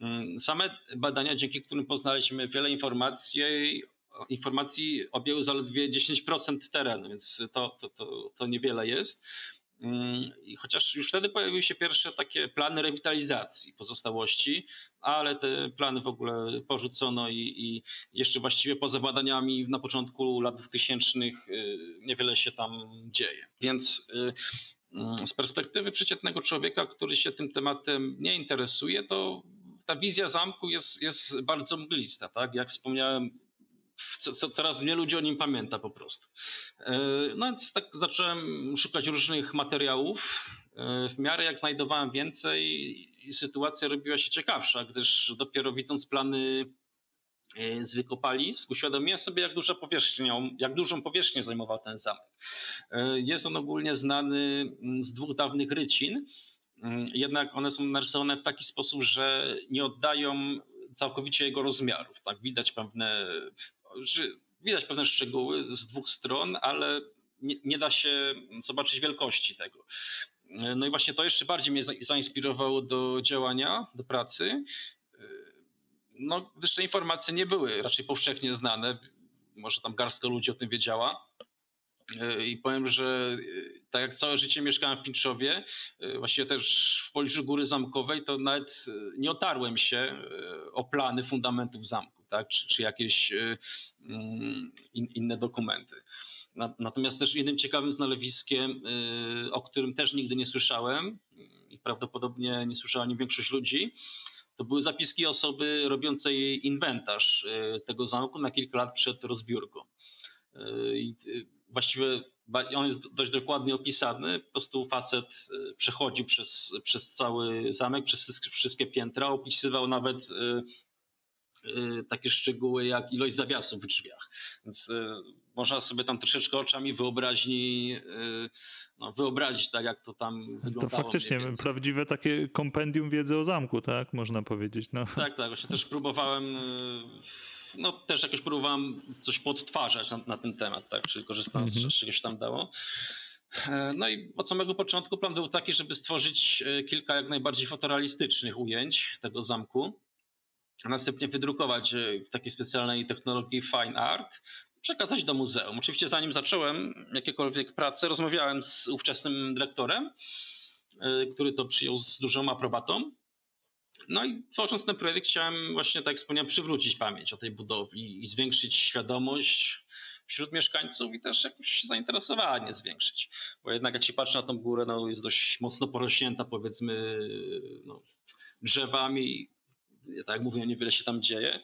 Mm, same badania, dzięki którym poznaliśmy wiele informacji, informacji objęły zaledwie 10% terenu, więc to, to, to, to niewiele jest. Mm, I chociaż już wtedy pojawiły się pierwsze takie plany rewitalizacji pozostałości, ale te plany w ogóle porzucono i, i jeszcze właściwie poza badaniami na początku lat 2000 y, niewiele się tam dzieje. Więc y, mm, z perspektywy przeciętnego człowieka, który się tym tematem nie interesuje, to ta wizja zamku jest, jest bardzo mglista, tak? Jak wspomniałem, co, coraz mniej ludzi o nim pamięta po prostu. E, no więc tak zacząłem szukać różnych materiałów. E, w miarę jak znajdowałem więcej, sytuacja robiła się ciekawsza, gdyż dopiero widząc plany e, z wykopalisk, uświadomiłem sobie, jak, duża powierzchnią, jak dużą powierzchnię zajmował ten zamek. Jest on ogólnie znany z dwóch dawnych rycin, Mm, jednak one są narysowane w taki sposób, że nie oddają całkowicie jego rozmiarów. Tak, widać pewne, widać pewne szczegóły z dwóch stron, ale nie, nie da się zobaczyć wielkości tego. No i właśnie to jeszcze bardziej mnie zainspirowało do działania, do pracy. No, gdyż te informacje nie były raczej powszechnie znane. Może tam garstka ludzi o tym wiedziała. I powiem, że tak jak całe życie mieszkałem w Pińczowie, właściwie też w pobliżu Góry Zamkowej, to nawet nie otarłem się o plany fundamentów zamku, tak? czy, czy jakieś mm, in, inne dokumenty. Natomiast też innym ciekawym znalewiskiem, y, o którym też nigdy nie słyszałem i prawdopodobnie nie słyszała nie większość ludzi, to były zapiski osoby robiącej inwentarz tego zamku na kilka lat przed rozbiórką. I właściwie on jest dość dokładnie opisany. Po prostu facet przechodził przez, przez cały zamek, przez wszystkie piętra, opisywał nawet Y, takie szczegóły jak ilość zawiasów w drzwiach. Więc y, można sobie tam troszeczkę oczami wyobraźni y, no, wyobrazić, tak jak to tam wyglądało. To faktycznie prawdziwe takie kompendium wiedzy o zamku, tak? Można powiedzieć. No. Tak, tak. Właśnie też próbowałem no też jakoś próbowałem coś podtwarzać na, na ten temat, tak, czyli korzystając mhm. z czegoś tam dało. E, no i od samego początku plan był taki, żeby stworzyć e, kilka jak najbardziej fotorealistycznych ujęć tego zamku a następnie wydrukować e, w takiej specjalnej technologii Fine Art, przekazać do muzeum. Oczywiście zanim zacząłem jakiekolwiek pracę, rozmawiałem z ówczesnym dyrektorem, który to przyjął z dużą aprobatą. No i tworząc ten projekt chciałem właśnie, tak jak wspomniałem, przywrócić pamięć o tej budowli i zwiększyć świadomość wśród mieszkańców i też jakoś zainteresowanie zwiększyć. Bo jednak jak się patrzy na tą górę, no jest dość mocno porośnięta powiedzmy no, drzewami, tak jak mówię, niewiele się tam dzieje.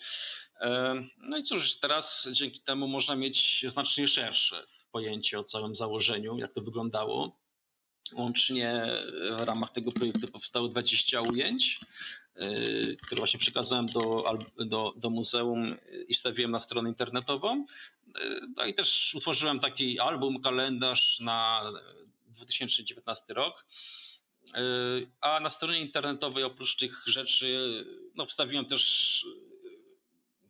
No i cóż, teraz dzięki temu można mieć znacznie szersze pojęcie o całym założeniu, jak to wyglądało. Łącznie w ramach tego projektu powstało 20 ujęć, które właśnie przekazałem do, do, do muzeum i stawiłem na stronę internetową. E, no i też utworzyłem taki album, kalendarz na 2019 rok a na stronie internetowej oprócz tych rzeczy no, wstawiłem też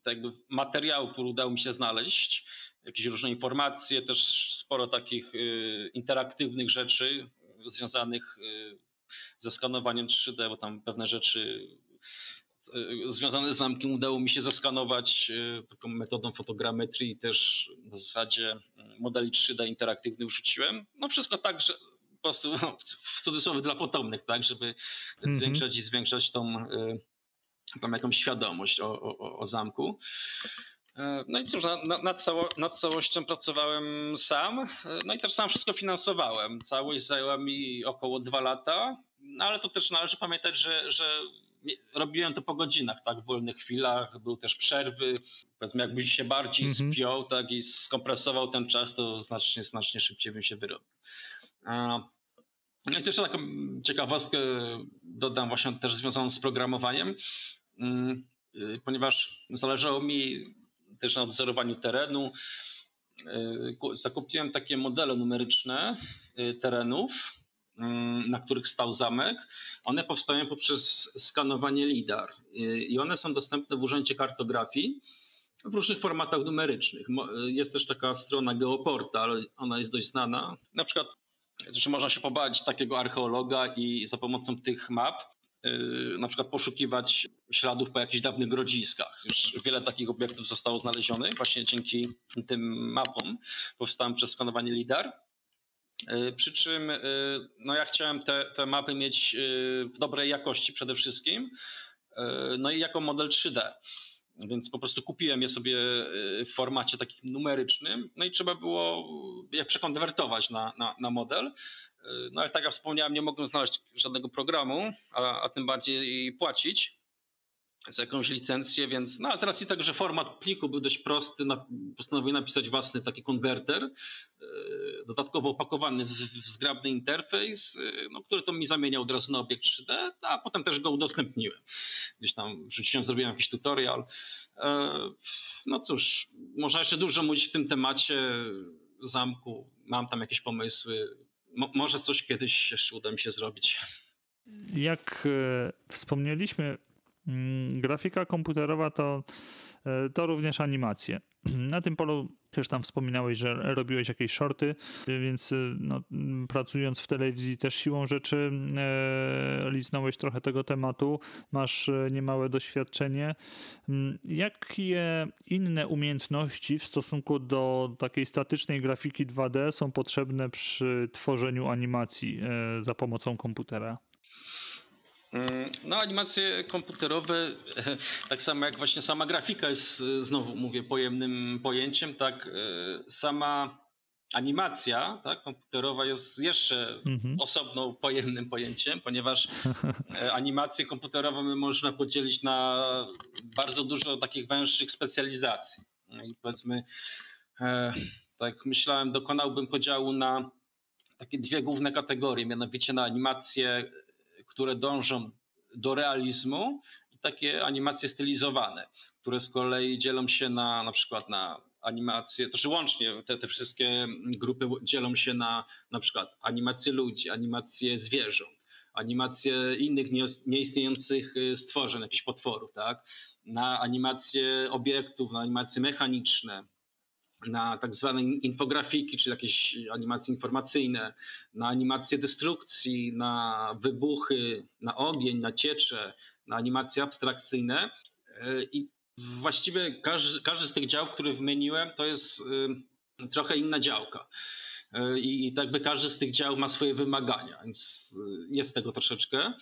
tak jakby materiał, który udało mi się znaleźć, jakieś różne informacje, też sporo takich y, interaktywnych rzeczy związanych y, ze skanowaniem 3D, bo tam pewne rzeczy y, związane z zamkiem udało mi się zeskanować taką metodą fotogrametrii i też na zasadzie modeli 3D interaktywnych wrzuciłem. No wszystko tak, że prostu w cudzysłowie dla potomnych, tak, żeby mm -hmm. zwiększać i zwiększać tą, y, tą jakąś świadomość o, o, o zamku. E, no i cóż, nad, nad, cało, nad, całością pracowałem sam, e, no i też sam wszystko finansowałem. Całość zajęła mi około dwa lata, no ale to też należy pamiętać, że, że robiłem to po godzinach, tak, w wolnych chwilach, były też przerwy. Powiedzmy, jakbyś się bardziej -hmm. spiął, tak, i skompresował ten czas, to znacznie, znacznie szybciej bym się wyrobił. No jeszcze taką ciekawostkę dodam właśnie też związaną z programowaniem, mm, y, ponieważ zależało mi też na odzorowaniu terenu. Y, zakupiłem takie modele numeryczne y, terenów, mm, na których stał zamek. One powstają poprzez skanowanie LIDAR i one są dostępne w Urzędzie Kartografii w różnych formatach numerycznych. Jest też taka strona Geoportal, ona jest dość znana. Na przykład można się pobawić takiego archeologa i za pomocą tych map na przykład poszukiwać śladów po jakichś dawnych grodziskach. Już wiele takich obiektów zostało znalezionych właśnie dzięki tym mapom powstałym przez skanowanie LIDAR. Yy, przy czym yy, no ja chciałem te, te mapy mieć w dobrej jakości przede wszystkim, no i jako model 3D. Więc po prostu kupiłem je sobie y, w formacie takim numerycznym, no i trzeba było je przekonwertować na, na, na model. No ale tak jak wspomniałem, nie mogłem znaleźć żadnego programu, a, a tym bardziej płacić z jakąś licencję, więc no, a z racji tego, że format pliku był dość prosty, na, postanowiłem napisać własny taki konwerter, yy, dodatkowo opakowany w, w zgrabny interfejs, yy, no, który to mi zamieniał od razu na obiekt 3D, a potem też go udostępniłem. Gdzieś tam wrzuciłem, zrobiłem jakiś tutorial. Yy, no cóż, można jeszcze dużo mówić w tym temacie zamku, mam tam jakieś pomysły, Mo, może coś kiedyś jeszcze uda mi się zrobić. Jak e, wspomnieliśmy, Mm, grafika komputerowa to to również animacje. Na tym polu też tam wspominałeś, że robiłeś jakieś shorty, więc no, pracując w telewizji też siłą rzeczy e, liznąłeś trochę tego tematu, masz niemałe doświadczenie. Jakie inne umiejętności w stosunku do takiej statycznej grafiki 2D są potrzebne przy tworzeniu animacji e, za pomocą komputera? Mm, no, animacje komputerowe, *laughs* tak samo jak właśnie sama grafika jest, znowu mówię, pojemnym pojęciem, tak sama animacja tak, komputerowa jest jeszcze mhm. osobną pojemnym pojęciem, ponieważ *laughs* e, animacje komputerowe można podzielić na bardzo dużo takich węższych specjalizacji. No I powiedzmy, e, tak myślałem, dokonałbym podziału na takie dwie główne kategorie, mianowicie na animacje które dążą do realizmu i takie animacje stylizowane, które z kolei dzielą się na na przykład na animacje, to znaczy łącznie te, te wszystkie grupy dzielą się na na przykład animacje ludzi, animacje zwierząt, animacje innych nieistniejących y, stworzeń, jakichś potworów, tak? na animacje obiektów, na animacje mechaniczne, na tak zwane infografiki, czyli jakieś animacje informacyjne, na animacje destrukcji, na wybuchy, na ogień, na ciecze, na animacje abstrakcyjne. I właściwie każdy, każdy z tych działów, które wymieniłem, to jest y, trochę inna działka. I, i tak by każdy z tych działów ma swoje wymagania, więc y, jest tego troszeczkę.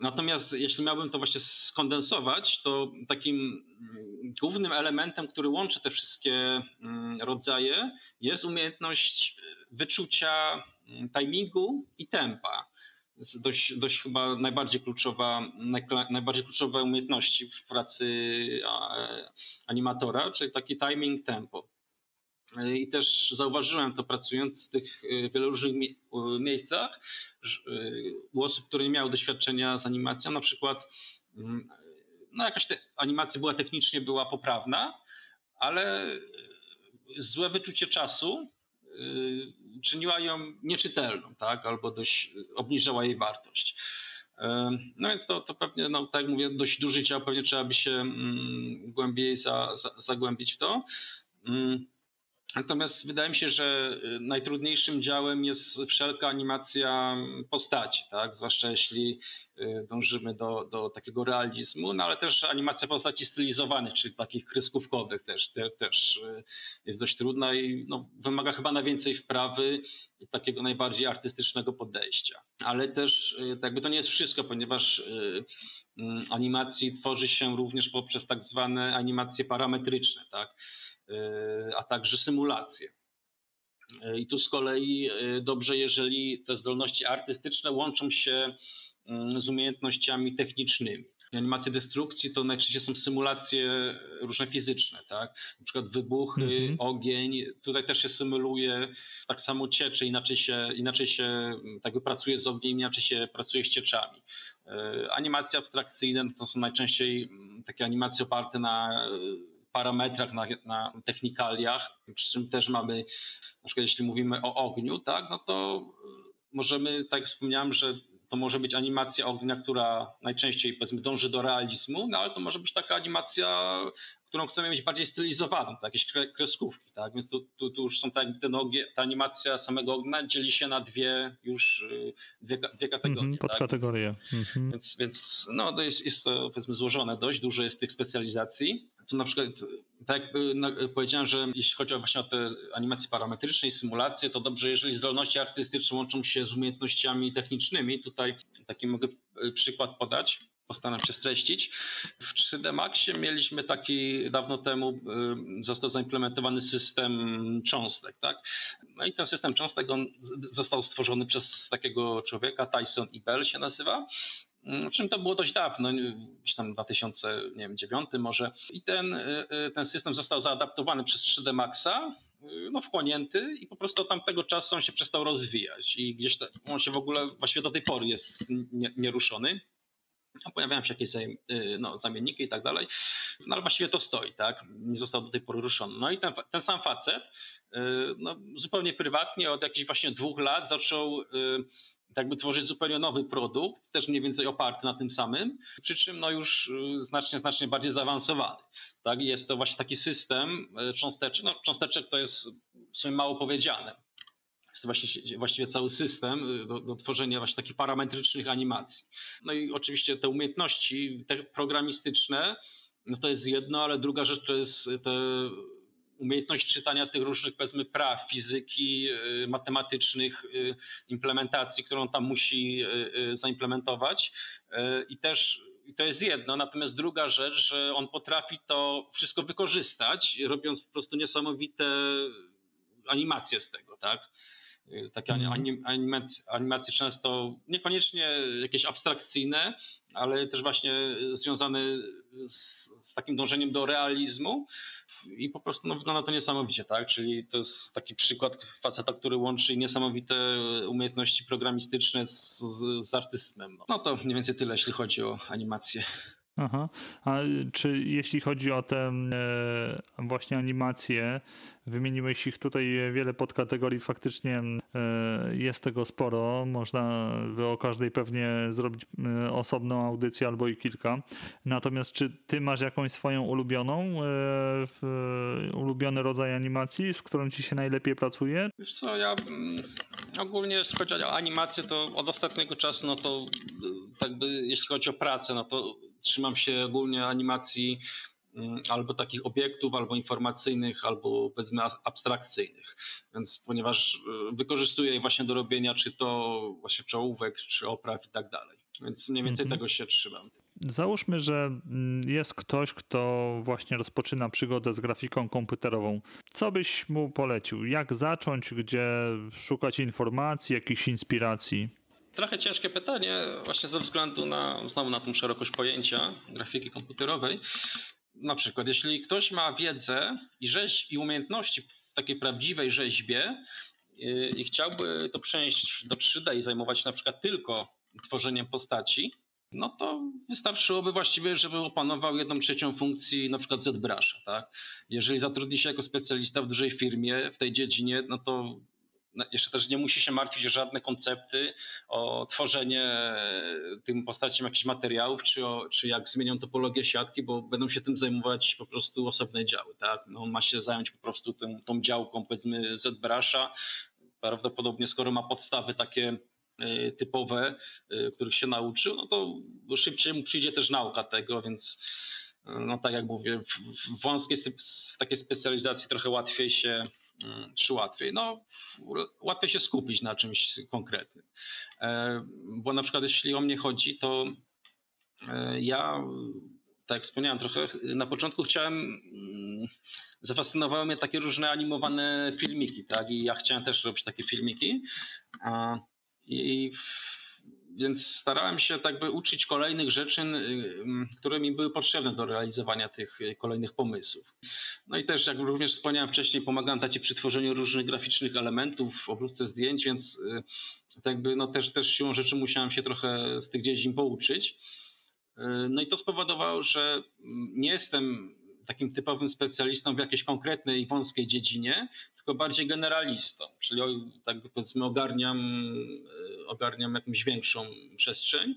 Natomiast jeśli miałbym to właśnie skondensować, to takim mm, głównym elementem, który łączy te wszystkie mm, rodzaje, jest umiejętność wyczucia mm, timingu i tempa. To jest dość, dość chyba najbardziej kluczowa, najbardziej kluczowe umiejętności w pracy animatora, czyli taki timing, tempo. I też zauważyłem to pracując w tych y, wielu różnych miejscach, y, u osób, które nie miały doświadczenia z animacją, na przykład mm, no jakaś animacja była technicznie była poprawna, ale złe wyczucie czasu y, czyniła ją nieczytelną, tak? albo dość obniżała jej wartość. No więc to, to pewnie, no, tak jak mówię, dość duży dział, pewnie trzeba by się mm, głębiej za, za, zagłębić w to. Mm, Natomiast wydaje mi się, że y, najtrudniejszym działem jest wszelka animacja postaci, tak? zwłaszcza jeśli y, dążymy do, do takiego realizmu, no ale też animacja postaci stylizowanych, czyli takich kreskówkowych też, te, też y, jest dość trudna i no, wymaga chyba najwięcej wprawy i takiego najbardziej artystycznego podejścia. Ale też jakby to nie jest wszystko, ponieważ mm, animacji tworzy się również poprzez tak zwane animacje parametryczne, tak? E, a także symulacje. E, I tu z kolei e, dobrze, jeżeli te zdolności artystyczne łączą się z umiejętnościami technicznymi. Animacje destrukcji to najczęściej są symulacje różne fizyczne, tak? Na przykład wybuchy, mm -hmm. ogień, tutaj też się symuluje, tak samo ciecze, inaczej się, inaczej się mm, tak pracuje z ogniem, inaczej się pracuje z cieczami. Animacje abstrakcyjne to są najczęściej mm, takie animacje oparte na parametrach, na, na technikaliach, przy czym też mamy, na przykład jeśli mówimy o ogniu, tak, no to e, możemy, tak jak wspomniałem, że to może być animacja ognia, która najczęściej powiedzmy dąży do realizmu, no ale to może być taka animacja, którą chcemy mieć bardziej stylizowaną, tak, jakieś kreskówki, tak, więc tu, tu, tu już są tak jakby ogie, ta animacja samego ognia dzieli się na dwie już, y, dwie, dwie kategorie. Mm -hmm, podkategorie. Tak? Mm -hmm. Więc, więc no to jest, jest to powiedzmy złożone dość, dużo jest tych specjalizacji. Tu na przykład, tak jak powiedziałem, że jeśli chodzi właśnie o te animacje parametryczne i symulacje, to dobrze, jeżeli zdolności artystyczne łączą się z umiejętnościami technicznymi. Tutaj taki mogę przykład podać postaram się streścić. W 3D Maxie mieliśmy taki dawno temu, y, został zaimplementowany system cząstek. Tak? No i ten system cząstek on został stworzony przez takiego człowieka, Tyson Ibel się nazywa. Mm, czym to było dość dawno, gdzieś tam 2009 może. I ten, y, y, ten system został zaadaptowany przez 3D Maxa, no, wchłonięty i po prostu od tamtego czasu on się przestał rozwijać i gdzieś on się w ogóle właściwie do tej pory jest nieruszony. Pojawiają się jakieś y, no, zamienniki i tak dalej, no ale właściwie to stoi, tak? Nie został do tej pory ruszony. No i ten, ten sam facet, y, no, zupełnie prywatnie od jakichś właśnie dwóch lat zaczął y, jakby tworzyć zupełnie nowy produkt, też mniej więcej oparty na tym samym, przy czym no już znacznie, znacznie bardziej zaawansowany. Tak? Jest to właśnie taki system cząsteczek. No, cząsteczek to jest w sumie mało powiedziane jest to właściwie, właściwie cały system y, do, do, tworzenia właśnie takich parametrycznych animacji. No i oczywiście te umiejętności te programistyczne, no to jest jedno, ale druga rzecz to jest te umiejętność czytania tych różnych, powiedzmy, praw fizyki, y, matematycznych, y, implementacji, którą tam musi zaimplementować. I też i to jest jedno, natomiast druga rzecz, że on potrafi to wszystko wykorzystać, robiąc po prostu niesamowite animacje z tego, tak? Takie mhm. anim, animacje, animacje często niekoniecznie jakieś abstrakcyjne, ale też właśnie związane z, z, takim dążeniem do realizmu i po prostu no, wygląda to niesamowicie, tak? Czyli to jest taki przykład faceta, który łączy niesamowite umiejętności programistyczne z, z, z artyzmem. No. no to mniej więcej tyle, jeśli chodzi o animację. Aha. A czy jeśli chodzi o te e, właśnie animacje, wymieniłeś ich tutaj wiele podkategorii, faktycznie e, jest tego sporo. Można o każdej pewnie zrobić e, osobną audycję albo i kilka. Natomiast czy ty masz jakąś swoją ulubioną, ulubiony rodzaj animacji, z którą ci się najlepiej pracuje? Wiesz co, ja ogólnie jeśli chodzi o animację, to od ostatniego czasu, no to tak by, jeśli chodzi o pracę, no to trzymam się ogólnie animacji mm, albo takich obiektów, albo informacyjnych, albo powiedzmy abstrakcyjnych. Więc ponieważ y, wykorzystuję je właśnie do robienia czy to właśnie czołówek, czy opraw i tak dalej. Więc mniej więcej mhm. tego się trzymam. Załóżmy, że mm, jest ktoś, kto właśnie rozpoczyna przygodę z grafiką komputerową. Co byś mu polecił? Jak zacząć? Gdzie szukać informacji, jakichś inspiracji? Trochę ciężkie pytanie, właśnie ze względu na znowu na tą szerokość pojęcia grafiki komputerowej. Na przykład, jeśli ktoś ma wiedzę i rzeź i umiejętności w takiej prawdziwej rzeźbie yy, i chciałby to przenieść do 3D i zajmować się na przykład tylko tworzeniem postaci, no to wystarczyłoby właściwie, żeby opanował jedną trzecią funkcji na przykład ZBrush'a, tak? Jeżeli zatrudni się jako specjalista w dużej firmie w tej dziedzinie, no to jeszcze też nie musi się martwić o żadne koncepty, o tworzenie tym postaciom jakichś materiałów, czy, o, czy jak zmienią topologię siatki, bo będą się tym zajmować po prostu osobne działy. Tak? No, ma się zająć po prostu tym, tą działką powiedzmy ZBrush'a. Prawdopodobnie skoro ma podstawy takie e, typowe, e, których się nauczył, no to szybciej mu przyjdzie też nauka tego, więc e, no tak jak mówię, w wąskiej w takiej specjalizacji trochę łatwiej się czy łatwiej? No, łatwiej się skupić na czymś konkretnym. E, bo na przykład jeśli o mnie chodzi, to e, ja, tak jak wspomniałem trochę, na początku chciałem, mm, zafascynowały mnie takie różne animowane filmiki, tak? I ja chciałem też robić takie filmiki. I więc starałem się tak by uczyć kolejnych rzeczy, y, które mi były potrzebne do realizowania tych y, kolejnych pomysłów. No i też, jak również wspomniałem wcześniej, pomagałem tacie przy tworzeniu różnych graficznych elementów, obróbce zdjęć, więc y, tak by, no też, też siłą rzeczy musiałem się trochę z tych dziedzin pouczyć. No i to spowodowało, że nie jestem takim typowym specjalistą w jakiejś konkretnej wąskiej dziedzinie, tylko bardziej generalistą, czyli tak powiedzmy ogarniam, e, ogarniam jakąś większą przestrzeń.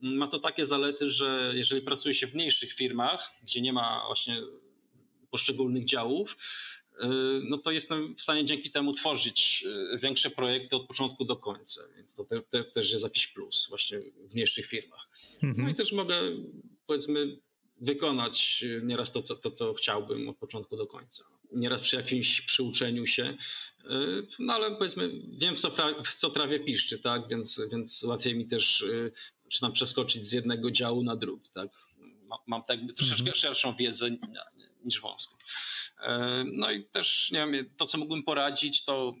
Ma to takie zalety, że jeżeli pracuje się w mniejszych firmach, gdzie nie ma właśnie poszczególnych działów, e, no to jestem w stanie dzięki temu tworzyć e, większe projekty od początku do końca, więc to te, te, też jest jakiś plus właśnie w mniejszych firmach. Mhm. No i też mogę powiedzmy wykonać nieraz to co, to, co chciałbym od początku do końca. Nieraz przy jakimś przyuczeniu się, y, no ale powiedzmy, wiem, co, pra, co prawie piszczy, tak? Więc, więc łatwiej mi też y, czy tam przeskoczyć z jednego działu na drugi, tak? Mam tak troszeczkę mhm. szerszą wiedzę niż wąską. Y, no i też, nie wiem, to co mógłbym poradzić, to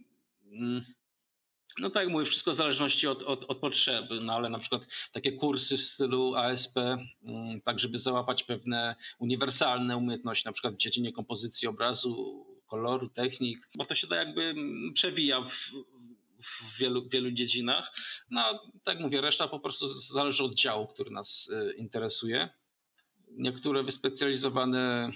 mm, no tak jak mówię, wszystko w zależności od, od, od, potrzeby, no ale na przykład takie kursy w stylu ASP, mm, tak żeby załapać pewne uniwersalne umiejętności, na przykład w dziedzinie kompozycji obrazu, koloru, technik, bo to się to jakby mm, przewija w, w wielu, wielu dziedzinach. No tak mówię, reszta po prostu zależy od działu, który nas y, interesuje. Niektóre wyspecjalizowane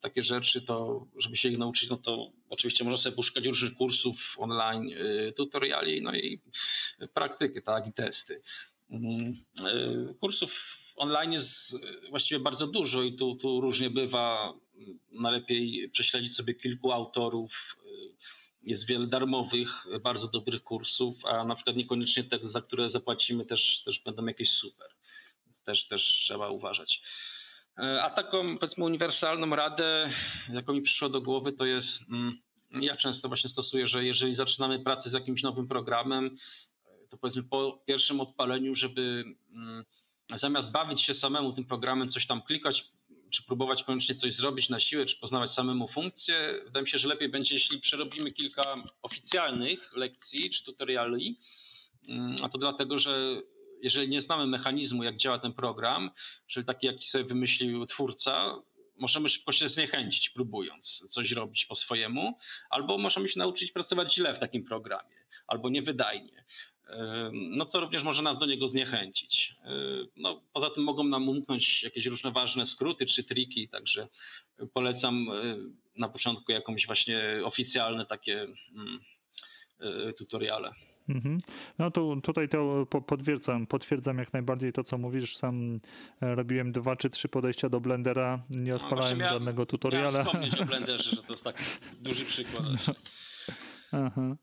takie rzeczy, to żeby się ich nauczyć, no to oczywiście można sobie poszukać różnych kursów online, y, tutoriali, no i praktykę tak, i testy. Mm, kursów online jest właściwie bardzo dużo i tu, tu różnie bywa. Najlepiej prześledzić sobie kilku autorów. Jest wiele darmowych, bardzo dobrych kursów, a na przykład niekoniecznie te, za które zapłacimy, też, też będą jakieś super. Też, też trzeba uważać. A taką powiedzmy uniwersalną radę, jaką mi przyszło do głowy, to jest, mm, ja często właśnie stosuję, że jeżeli zaczynamy pracę z jakimś nowym programem, to powiedzmy po pierwszym odpaleniu, żeby mm, zamiast bawić się samemu tym programem, coś tam klikać, czy próbować koniecznie coś zrobić na siłę, czy poznawać samemu funkcje, wydaje mi się, że lepiej będzie, jeśli przerobimy kilka oficjalnych lekcji czy tutoriali. Mm, a to dlatego, że jeżeli nie znamy mechanizmu, jak działa ten program, czyli taki, jaki sobie wymyślił twórca, możemy szybko się zniechęcić, próbując coś robić po swojemu, albo możemy się nauczyć pracować źle w takim programie, albo niewydajnie no co również może nas do niego zniechęcić. No, poza tym mogą nam umknąć jakieś różne ważne skróty czy triki, także polecam na początku jakąś właśnie oficjalne takie mm, tutoriale. Mhm. No to tutaj to potwierdzam, potwierdzam jak najbardziej to, co mówisz. Sam e, robiłem dwa czy trzy podejścia do Blendera, nie no, odpalałem no, żadnego tutoriala. Miałem o Blenderze, że to jest taki *laughs* duży przykład. Aha.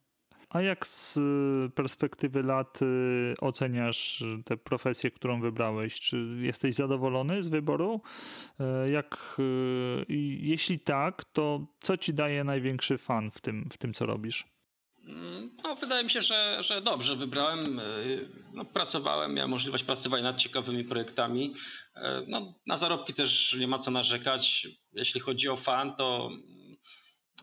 A jak z y, perspektywy lat y, oceniasz tę profesję, którą wybrałeś? Czy jesteś zadowolony z wyboru? Jak, jeśli tak, to co ci daje największy fan w tym, w tym co robisz? Mm, no, wydaje mi się, że, że dobrze wybrałem. No, pracowałem, miałem możliwość pracować nad ciekawymi projektami. No, na zarobki też nie ma co narzekać. Jeśli chodzi o fan, to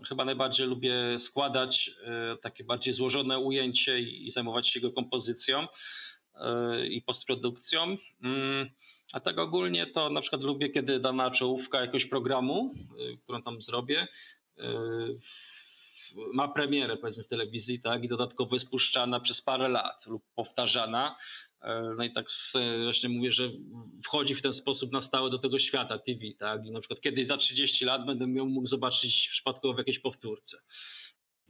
chyba najbardziej lubię składać e, takie bardziej złożone ujęcie i zajmować się jego kompozycją i postprodukcją. Mm, a tak ogólnie to na przykład lubię, kiedy dana czołówka jakiegoś programu, którą tam zrobię, ma premierę powiedzmy w telewizji, tak, i dodatkowo jest puszczana przez parę lat lub powtarzana. E, no i tak właśnie mówię, że wchodzi w ten sposób na stałe do tego świata TV, tak? I na przykład kiedyś za 30 lat będę ją mógł zobaczyć przypadkowo w jakiejś powtórce.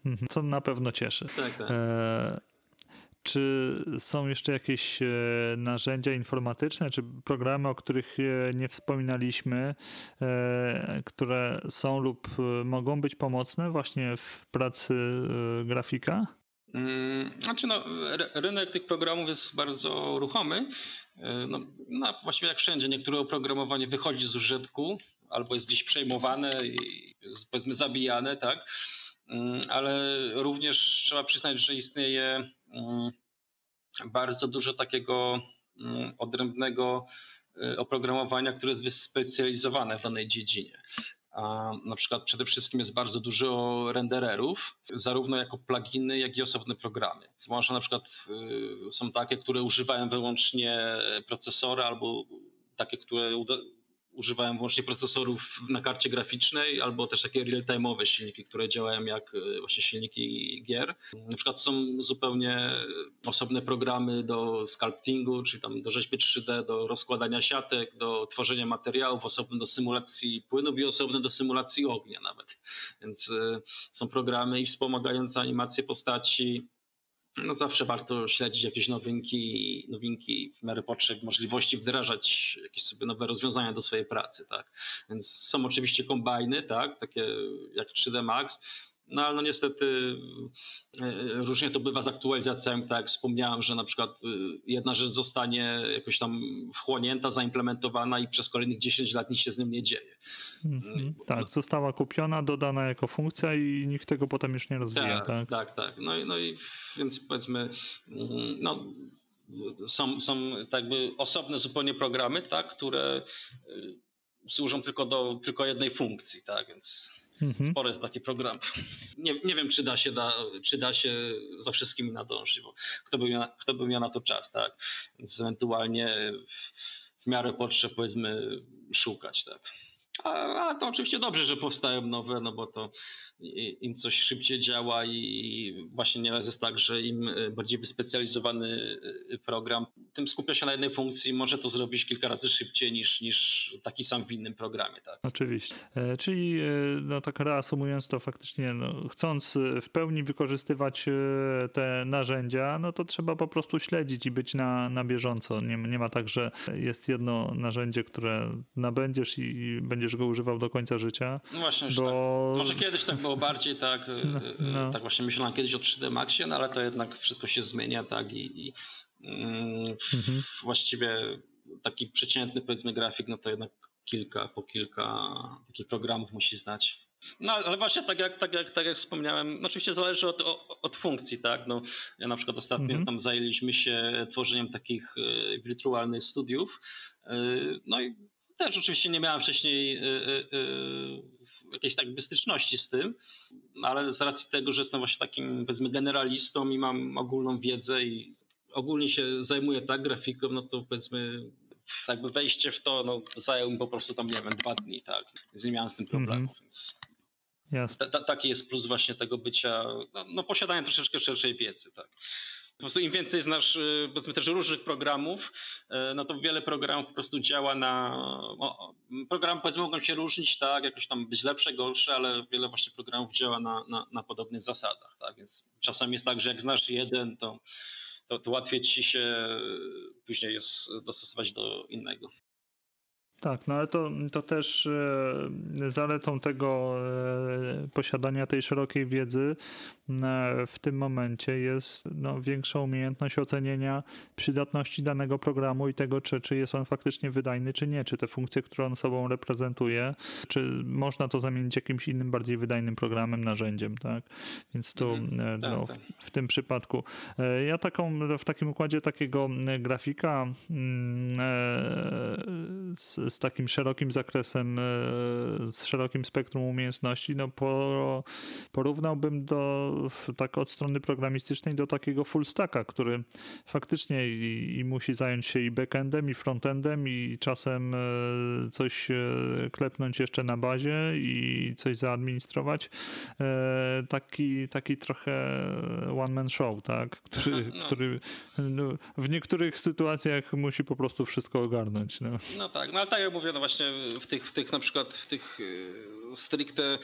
Mhm. To na pewno cieszy. Tak, tak. E, czy są jeszcze jakieś e, narzędzia informatyczne, czy programy, o których e, nie wspominaliśmy, które są lub mogą być pomocne właśnie w pracy grafika? Mm, znaczy no, rynek tych programów jest bardzo ruchomy. E, no, no, właściwie jak wszędzie, niektóre oprogramowanie wychodzi z użytku albo jest gdzieś przejmowane i powiedzmy zabijane, tak? Mm, ale również trzeba przyznać, że istnieje bardzo dużo takiego odrębnego e, oprogramowania, które jest wyspecjalizowane w danej dziedzinie. A na przykład przede wszystkim jest bardzo dużo rendererów, zarówno jako pluginy, jak i osobne programy. Można na przykład y, są takie, które używają wyłącznie procesora albo takie, które używają wyłącznie procesorów na karcie graficznej, albo też takie real-time'owe silniki, które działają jak e, właśnie silniki gier. Na przykład są zupełnie osobne programy do sculptingu, czyli tam do rzeźby 3D, do rozkładania siatek, do tworzenia materiałów, osobne do symulacji płynów i osobne do symulacji ognia nawet. Więc e, są programy i wspomagające animację postaci, no zawsze warto śledzić jakieś nowinki, nowinki w miarę potrzeb, możliwości wdrażać jakieś sobie nowe rozwiązania do swojej pracy, tak. Więc są oczywiście kombajny, tak, takie jak 3D Max, no ale no niestety e, różnie to bywa z aktualizacjami, tak jak wspomniałem, że na przykład e, jedna rzecz zostanie jakoś tam wchłonięta, zaimplementowana i przez kolejnych 10 lat nic się z nim nie dzieje. Mm-hmm. Tak, została kupiona, dodana jako funkcja i nikt tego potem już nie rozwija. Tak, tak, tak. tak. No, no i więc powiedzmy, mm, no, są, są tak jakby osobne zupełnie programy, tak, które e, służą tylko do tylko jednej funkcji, tak, więc Mhm. Spore jest taki program. Nie, nie wiem, czy da, się da, czy da się za wszystkimi nadążyć, bo kto by, miał, kto by miał na to czas, tak? Więc ewentualnie w miarę potrzeb, powiedzmy, szukać, tak? A, a, to oczywiście dobrze, że powstają nowe, no bo to im coś szybciej działa i właśnie nieraz jest tak, że im bardziej wyspecjalizowany program tym skupia się na jednej funkcji, może to zrobić kilka razy szybciej niż, niż taki sam w innym programie. Tak? Oczywiście. E, czyli e, no, tak reasumując to faktycznie, no, chcąc w pełni wykorzystywać e, te narzędzia, no to trzeba po prostu śledzić i być na, na bieżąco. Nie, nie ma tak, że jest jedno narzędzie, które nabędziesz i będziesz go używał do końca życia. No właśnie, bo... tak. może kiedyś tak było bardziej tak, no, no. tak właśnie myślałem kiedyś o 3D Maxie, no ale to jednak wszystko się zmienia tak i, i mm, mhm. właściwie taki przeciętny powiedzmy grafik, no to jednak kilka, po kilka takich programów musi znać. No ale właśnie tak jak, tak jak, tak jak wspomniałem, no oczywiście zależy od, od funkcji, tak? No, ja na przykład ostatnio mhm. tam zajęliśmy się tworzeniem takich e, wirtualnych studiów. E, no i też oczywiście nie miałem wcześniej e, jakiejś tak styczności z tym, ale z racji tego, że jestem właśnie takim powiedzmy generalistą i mam ogólną wiedzę i ogólnie się zajmuję tak grafiką, no to powiedzmy jakby wejście w to no, zajął mi po prostu tam, nie wiem, dwa dni, tak. Więc nie miałem z tym problemu, mm -hmm. więc... Jasne. taki jest plus właśnie tego bycia, no, no posiadania troszeczkę szerszej wiedzy, tak. Po prostu im więcej znasz, y, powiedzmy też różnych programów, y, no to wiele programów po prostu działa na. O, programy powiedzmy mogą się różnić, tak, jakoś tam być lepsze, gorsze, ale wiele właśnie programów działa na, na, na podobnych zasadach, tak. Więc czasem jest tak, że jak znasz jeden, to, to, to łatwiej ci się później jest dostosować do innego. Tak, no ale to, to też zaletą tego posiadania tej szerokiej wiedzy w tym momencie jest no, większa umiejętność ocenienia przydatności danego programu i tego, czy, czy jest on faktycznie wydajny, czy nie, czy te funkcje, które on sobą reprezentuje, czy można to zamienić jakimś innym, bardziej wydajnym programem, narzędziem, tak? Więc tu mhm, no, tak, w, tak. w, tym przypadku. Ja taką, w takim układzie takiego grafika mm, z, z takim szerokim zakresem, e, z szerokim spektrum umiejętności, no po, porównałbym do, tak od strony programistycznej do takiego full stacka, który faktycznie i, i musi zająć się i backendem, i frontendem, i czasem e, coś e, klepnąć jeszcze na bazie i coś zaadministrować. Taki, taki trochę one man show, tak? który, no. który no, w niektórych sytuacjach musi po prostu wszystko ogarnąć. No, no tak, no ale tak jak mówię, no właśnie w tych, w tych na przykład w tych e, stricte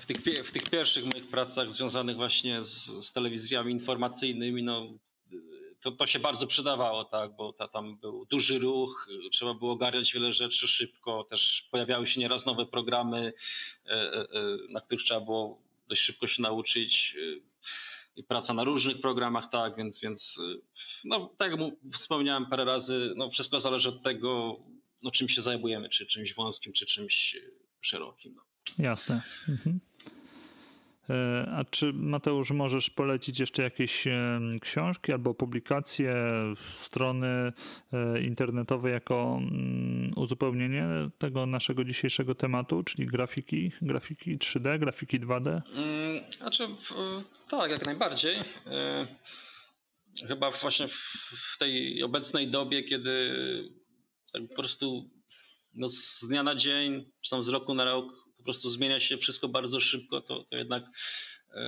w tych, w tych pierwszych moich pracach związanych właśnie z, z telewizjami informacyjnymi, no to, to się bardzo przydawało, tak, bo ta, tam był duży ruch, trzeba było ogarniać wiele rzeczy szybko, też pojawiały się nieraz nowe programy, e, e, na których trzeba było dość szybko się nauczyć i praca na różnych programach, tak, więc, więc no, tak jak wspomniałem parę razy, no, wszystko zależy od tego, no, czym się zajmujemy, czy czymś wąskim, czy czymś szerokim. No. Jasne. Mhm. E, a czy Mateusz możesz polecić jeszcze jakieś e, książki albo publikacje, strony e, internetowe jako mm, uzupełnienie tego naszego dzisiejszego tematu, czyli grafiki, grafiki 3D, grafiki 2D? Mm, znaczy, tak, jak najbardziej. Chyba właśnie w tej obecnej dobie, kiedy tak po prostu no, z dnia na dzień, czy tam z roku na rok po prostu zmienia się wszystko bardzo szybko, to, to jednak e,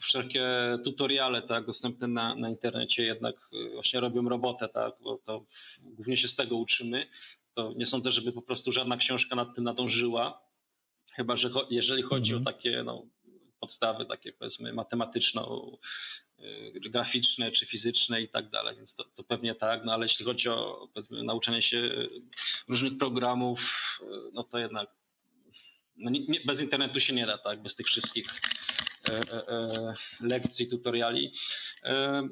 wszelkie tutoriale tak, dostępne na, na internecie jednak e, właśnie robią robotę, tak, bo to głównie się z tego uczymy. To nie sądzę, żeby po prostu żadna książka nad tym nadążyła. Chyba, że cho jeżeli chodzi mm -hmm. o takie no, podstawy, takie powiedzmy matematyczne, Y, graficzne czy fizyczne i tak dalej, więc to, to, pewnie tak, no ale jeśli chodzi o powiedzmy, nauczenie się różnych programów, no to jednak no nie, nie, bez internetu się nie da, tak, bez tych wszystkich e, e, e lekcji, tutoriali. E,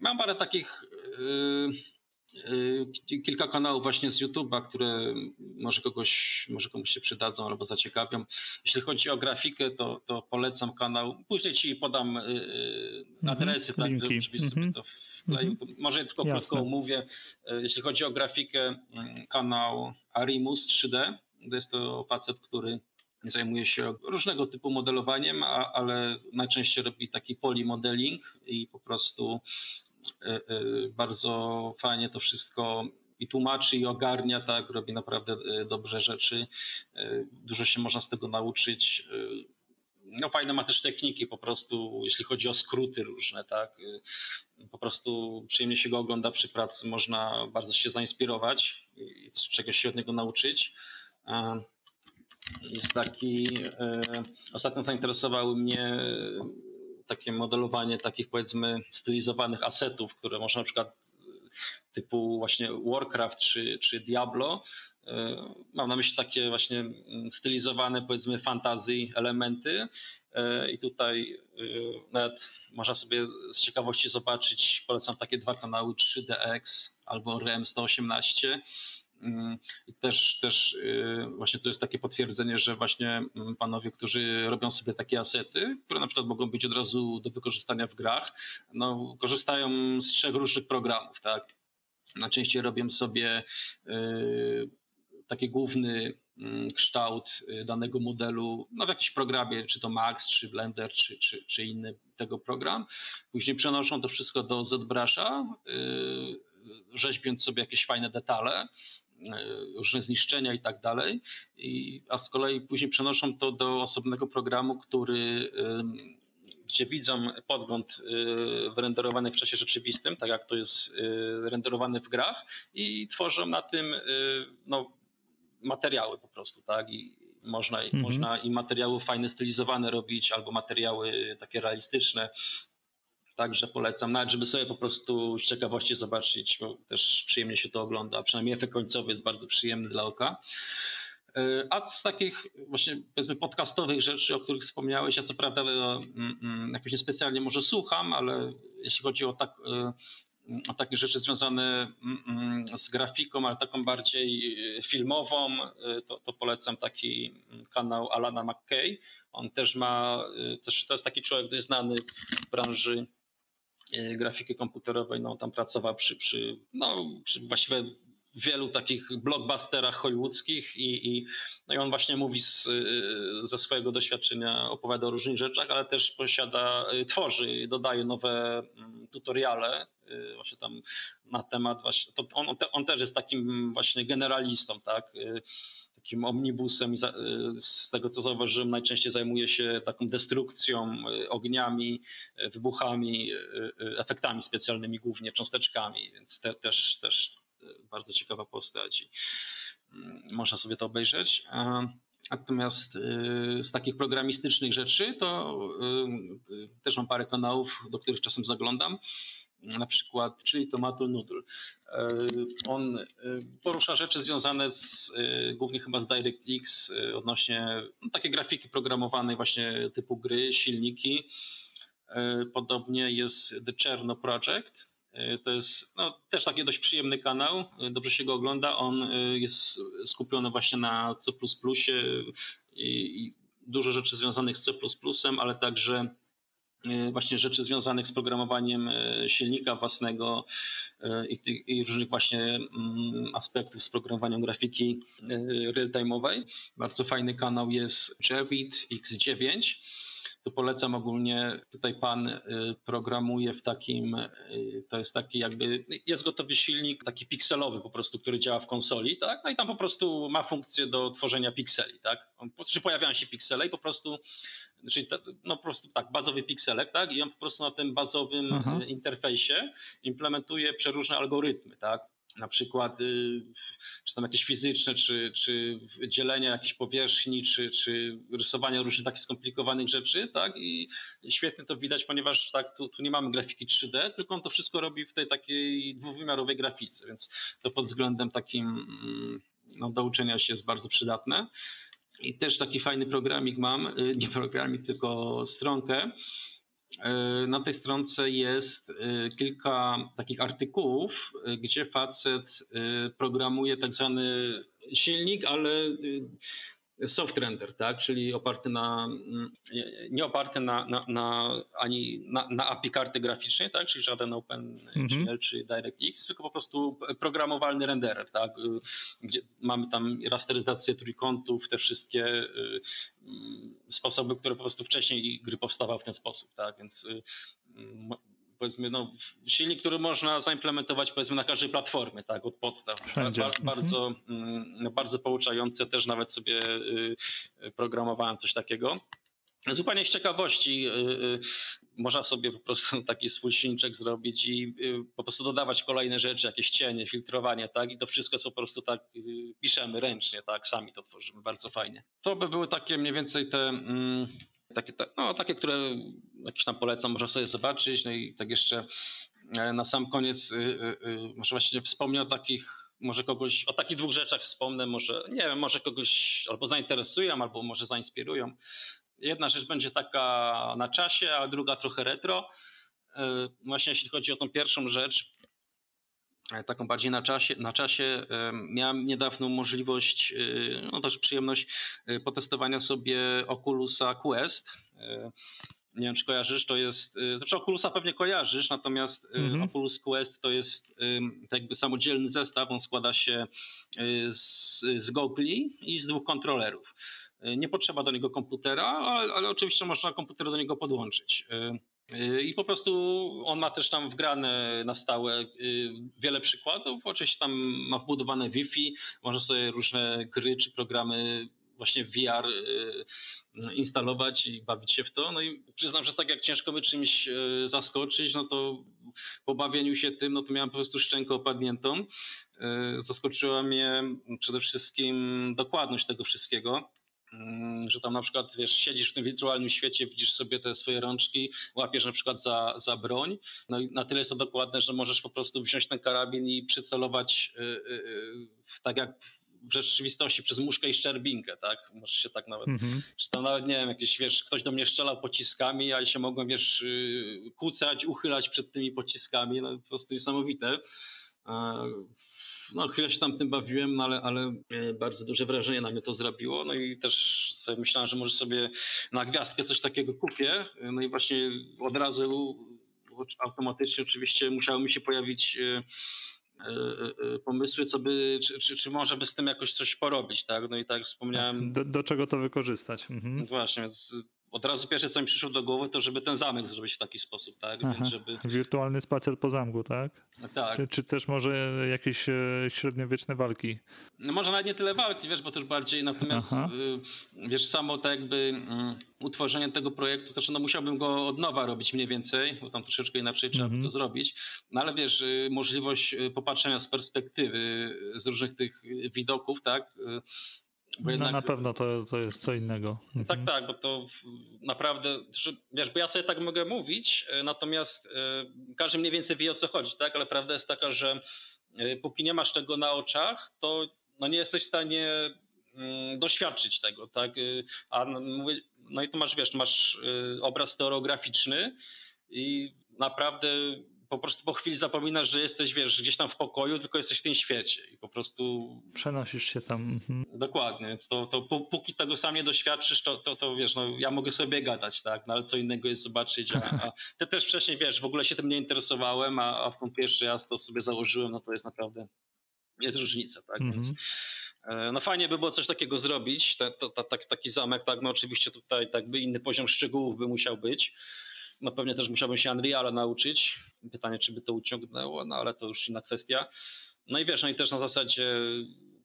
mam parę takich e, Y, kilka kanałów właśnie z YouTube'a, które może kogoś, może komuś się przydadzą albo zaciekawią. Jeśli chodzi o grafikę, to, to polecam kanał. Później ci podam mhm, adresy, tak, żebyś sobie mhm. to wkleił. Mhm. Może tylko Jasne. krótko omówię. Jeśli chodzi o grafikę, kanał Arimus 3D. To jest to facet, który zajmuje się różnego typu modelowaniem, a, ale najczęściej robi taki polymodeling i po prostu E, e, bardzo fajnie to wszystko i tłumaczy, i ogarnia, tak, robi naprawdę e, dobre rzeczy. Dużo się można z tego nauczyć. no fajne ma też techniki po prostu, jeśli chodzi o skróty różne, tak. Po prostu przyjemnie się go ogląda przy pracy, można bardzo się zainspirować i czegoś się od niego nauczyć. Jest taki, ostatnio zainteresowały mnie takie modelowanie takich powiedzmy stylizowanych asetów, które można na przykład typu właśnie Warcraft czy, czy Diablo. E, mam na myśli takie właśnie mm, stylizowane powiedzmy fantasy elementy e, i tutaj e, nawet można sobie z ciekawości zobaczyć, polecam takie dwa kanały 3DX albo REM 118 Mm, I też, też y, właśnie to jest takie potwierdzenie, że właśnie mm, panowie, którzy robią sobie takie asety, które na przykład mogą być od razu do wykorzystania w grach, no, korzystają z trzech różnych programów, tak? Najczęściej robią sobie y, taki główny mm, kształt y, danego modelu no w jakimś programie, czy to Max, czy Blender, czy, czy, czy inny tego program. Później przenoszą to wszystko do ZBrush'a, rzeźbiąc sobie jakieś fajne detale. E, różne zniszczenia i tak dalej, a z kolei później przenoszą to do osobnego programu, który gdzie widzą podgląd e, wyrenderowany w czasie rzeczywistym, tak jak to jest e, renderowane w grach i tworzą na tym no, materiały po prostu, tak? I można, mhm. można i materiały fajne, stylizowane robić, albo materiały takie realistyczne, Także polecam, nawet żeby sobie po prostu z ciekawości zobaczyć, bo też przyjemnie się to ogląda, przynajmniej efekt końcowy jest bardzo przyjemny dla oka. E, a z takich właśnie powiedzmy podcastowych rzeczy, o których wspomniałeś, ja co prawda no, mm, mm, jakoś niespecjalnie może słucham, ale jeśli chodzi o, tak, e, o takie rzeczy związane mm, z grafiką, ale taką bardziej e, filmową, to, to polecam taki kanał Alana McKay. On też ma, to jest taki człowiek dość znany w branży E, grafiki komputerowej, no tam pracował przy, przy, no, przy właściwie wielu takich blockbusterach hollywoodzkich i, i, no i on właśnie mówi z, e, ze swojego doświadczenia, opowiada o różnych rzeczach, ale też posiada, e, tworzy, dodaje nowe mm, tutoriale właśnie tam na temat właśnie, to on, on też jest takim właśnie generalistą, tak, takim omnibusem i y, z tego co zauważyłem najczęściej zajmuje się taką destrukcją, y, ogniami, y, wybuchami, efektami specjalnymi głównie, cząsteczkami, więc te, też, też bardzo ciekawa postać mm, można sobie to obejrzeć. Natomiast z takich programistycznych rzeczy to też mam parę kanałów, do których czasem zaglądam na przykład, czyli Tomato Noodle. E, on e, porusza rzeczy związane z, e, głównie chyba z DirectX odnośnie no, takie grafiki programowanej właśnie typu gry, silniki. Podobnie jest The Cherno Project. To jest no, też taki dość przyjemny kanał, dobrze się go ogląda. On jest skupiony właśnie na C++ i, i dużo rzeczy związanych z C++, ale także właśnie rzeczy związanych z programowaniem e, silnika własnego e, i, i różnych właśnie mm, aspektów z programowaniem grafiki real-time'owej. Bardzo fajny kanał jest Jevit X9 to polecam ogólnie. Tutaj pan y, programuje w takim, y, to jest taki jakby, jest gotowy silnik taki pikselowy po prostu, który działa w konsoli, tak? No i tam po prostu ma funkcję do tworzenia pikseli, tak? Czy pojawiają się piksele i po prostu, czyli no po prostu tak, bazowy pikselek, tak? I on po prostu na tym bazowym Aha. Y, interfejsie implementuje przeróżne algorytmy, tak? na przykład y, czy tam jakieś fizyczne, czy, czy dzielenie jakiejś powierzchni, czy, czy rysowanie różnych takich skomplikowanych rzeczy, tak? I świetnie to widać, ponieważ tak, tu, tu nie mamy grafiki 3D, tylko on to wszystko robi w tej takiej dwuwymiarowej grafice, więc to pod względem takim mm, no, do uczenia się jest bardzo przydatne. I też taki fajny programik mam, y, nie programik, tylko stronkę, E, na tej stronce jest e, kilka takich artykułów, gdzie facet programuje tak zwany silnik, ale soft render, tak? czyli oparty na, nie oparty na, na, na ani na, na API karty graficznej, tak? czyli żaden OpenGL mhm. czy DirectX, tylko po prostu programowalny renderer, tak? gdzie mamy tam rasteryzację trójkątów, te wszystkie y, sposoby, które po prostu wcześniej gry powstawały w ten sposób, tak? więc y, powiedzmy, no, silnik, który można zaimplementować powiedzmy na każdej platformie, tak, od podstaw. Ba bardzo, mhm. bardzo pouczające, też nawet sobie y, programowałem coś takiego. Zupełnie z ciekawości można sobie po prostu taki swój silniczek zrobić i po prostu dodawać kolejne rzeczy, jakieś cienie, filtrowanie, tak? I to wszystko jest po prostu tak piszemy ręcznie, tak? Sami to tworzymy, bardzo fajnie. To by były takie mniej więcej te mm, takie, no, takie, które jakieś tam polecam, można sobie zobaczyć. No i tak jeszcze e, na sam koniec y, y, y, może właśnie wspomnę o takich, może kogoś, o takich dwóch rzeczach wspomnę, może, nie wiem, może kogoś albo zainteresują, albo może zainspirują. Jedna rzecz będzie taka na czasie, a druga trochę retro. E, właśnie jeśli chodzi o tą pierwszą rzecz, taką bardziej na czasie. Na czasie miałem niedawno możliwość, e, no też przyjemność e, potestowania sobie Oculusa Quest. Nie wiem, czy kojarzysz, to jest, znaczy Oculusa pewnie kojarzysz, natomiast mhm. Oculus Quest to jest tak jakby samodzielny zestaw, on składa się z, z gogli i z dwóch kontrolerów. Nie potrzeba do niego komputera, ale, ale oczywiście można komputer do niego podłączyć. I po prostu on ma też tam wgrane na stałe y, wiele przykładów. Oczywiście tam ma wbudowane Wi-Fi, można sobie różne gry czy programy właśnie VR y, instalować i bawić się w to. No i przyznam, że tak jak ciężko by czymś y, zaskoczyć, no to po bawieniu się tym, no to miałem po prostu szczękę opadniętą. Zaskoczyła mnie przede wszystkim dokładność tego wszystkiego. Mm, że tam na przykład, wiesz, siedzisz w tym wirtualnym świecie, widzisz sobie te swoje rączki, łapiesz na przykład za, za broń, no i na tyle jest to dokładne, że możesz po prostu wziąć ten karabin i przycelować yy, yy, tak jak w rzeczywistości przez muszkę i szczerbinkę, tak? Możesz się tak nawet, mm-hmm. czy to nawet, nie wiem, jakieś, wiesz, ktoś do mnie strzelał pociskami, a ja się mogłem, wiesz, yy, kłócać, uchylać przed tymi pociskami, no po prostu niesamowite no chwilę się tam tym bawiłem, no ale, ale e, bardzo duże wrażenie na mnie to zrobiło. No i też sobie myślałem, że może sobie na gwiazdkę coś takiego kupię. No i właśnie od razu automatycznie oczywiście musiały mi się pojawić e, e, pomysły, co by, czy, czy, czy może by z tym jakoś coś porobić, tak? No i tak wspomniałem. Do, do czego to wykorzystać? Mhm. Właśnie, więc od razu pierwsze, co mi przyszło do głowy, to żeby ten zamek zrobić w taki sposób, tak? Więc żeby... Wirtualny spacer po zamku, tak? Tak. Czy, czy też może jakieś e, średniowieczne walki? No może nawet nie tyle walki, wiesz, bo też bardziej natomiast Aha. Y, wiesz, samo to jakby mm, utworzenie tego projektu, to znaczy no musiałbym go od nowa robić mniej więcej, bo tam troszeczkę inaczej trzeba by to mhm. zrobić, no ale wiesz, y, możliwość y, popatrzenia z perspektywy z różnych tych widoków, tak? Bo jednak... no, na pewno to, to jest co innego. Mhm. Tak, tak, bo to naprawdę, wiesz, bo ja sobie tak mogę mówić, e, natomiast e, każdy mniej więcej wie o co chodzi, tak? Ale prawda jest taka, że e, póki nie masz tego na oczach, to no nie jesteś w stanie mm, doświadczyć tego, tak? A no, mówię, no i tu masz, wiesz, masz obraz stereograficzny i naprawdę po prostu po chwili zapominasz, że jesteś, wiesz, gdzieś tam w pokoju, tylko jesteś w tym świecie i po prostu... Przenosisz się tam. Mhm. Dokładnie, więc to, to póki tego sam nie doświadczysz, to, to, to wiesz, no ja mogę sobie gadać, tak, no ale co innego jest zobaczyć, a, a *laughs* ty też wcześniej, wiesz, w ogóle się tym nie interesowałem, a, a w tą pierwszy raz to sobie założyłem, no to jest naprawdę, jest różnica, tak, mhm. więc... E, no fajnie by było coś takiego zrobić, te, to, to, taki zamek, tak, no oczywiście tutaj tak by inny poziom szczegółów by musiał być, no pewnie też musiałbym się Unreala nauczyć. Pytanie, czy by to uciągnęło, no ale to już inna kwestia. No i wiesz, no i też na zasadzie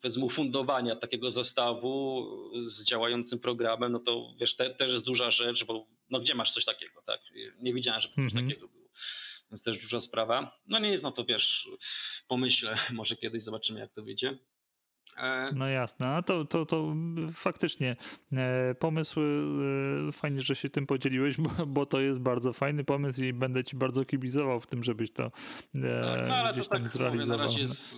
powiedzmy ufundowania takiego zestawu z działającym programem, no to wiesz, te, też jest duża rzecz, bo no gdzie masz coś takiego, tak? Nie widziałem, żeby coś mm -hmm. takiego było. Więc też duża sprawa. No nie jest, no to wiesz, pomyślę, *laughs* może kiedyś zobaczymy jak to wyjdzie. E, no jasne, a to, to, to faktycznie e, pomysł, e, fajnie, że się tym podzieliłeś, bo, bo to jest bardzo fajny pomysł i będę ci bardzo kibizował w tym, żebyś to tak, no, gdzieś to tam tak zrealizował. Mówię, na razie jest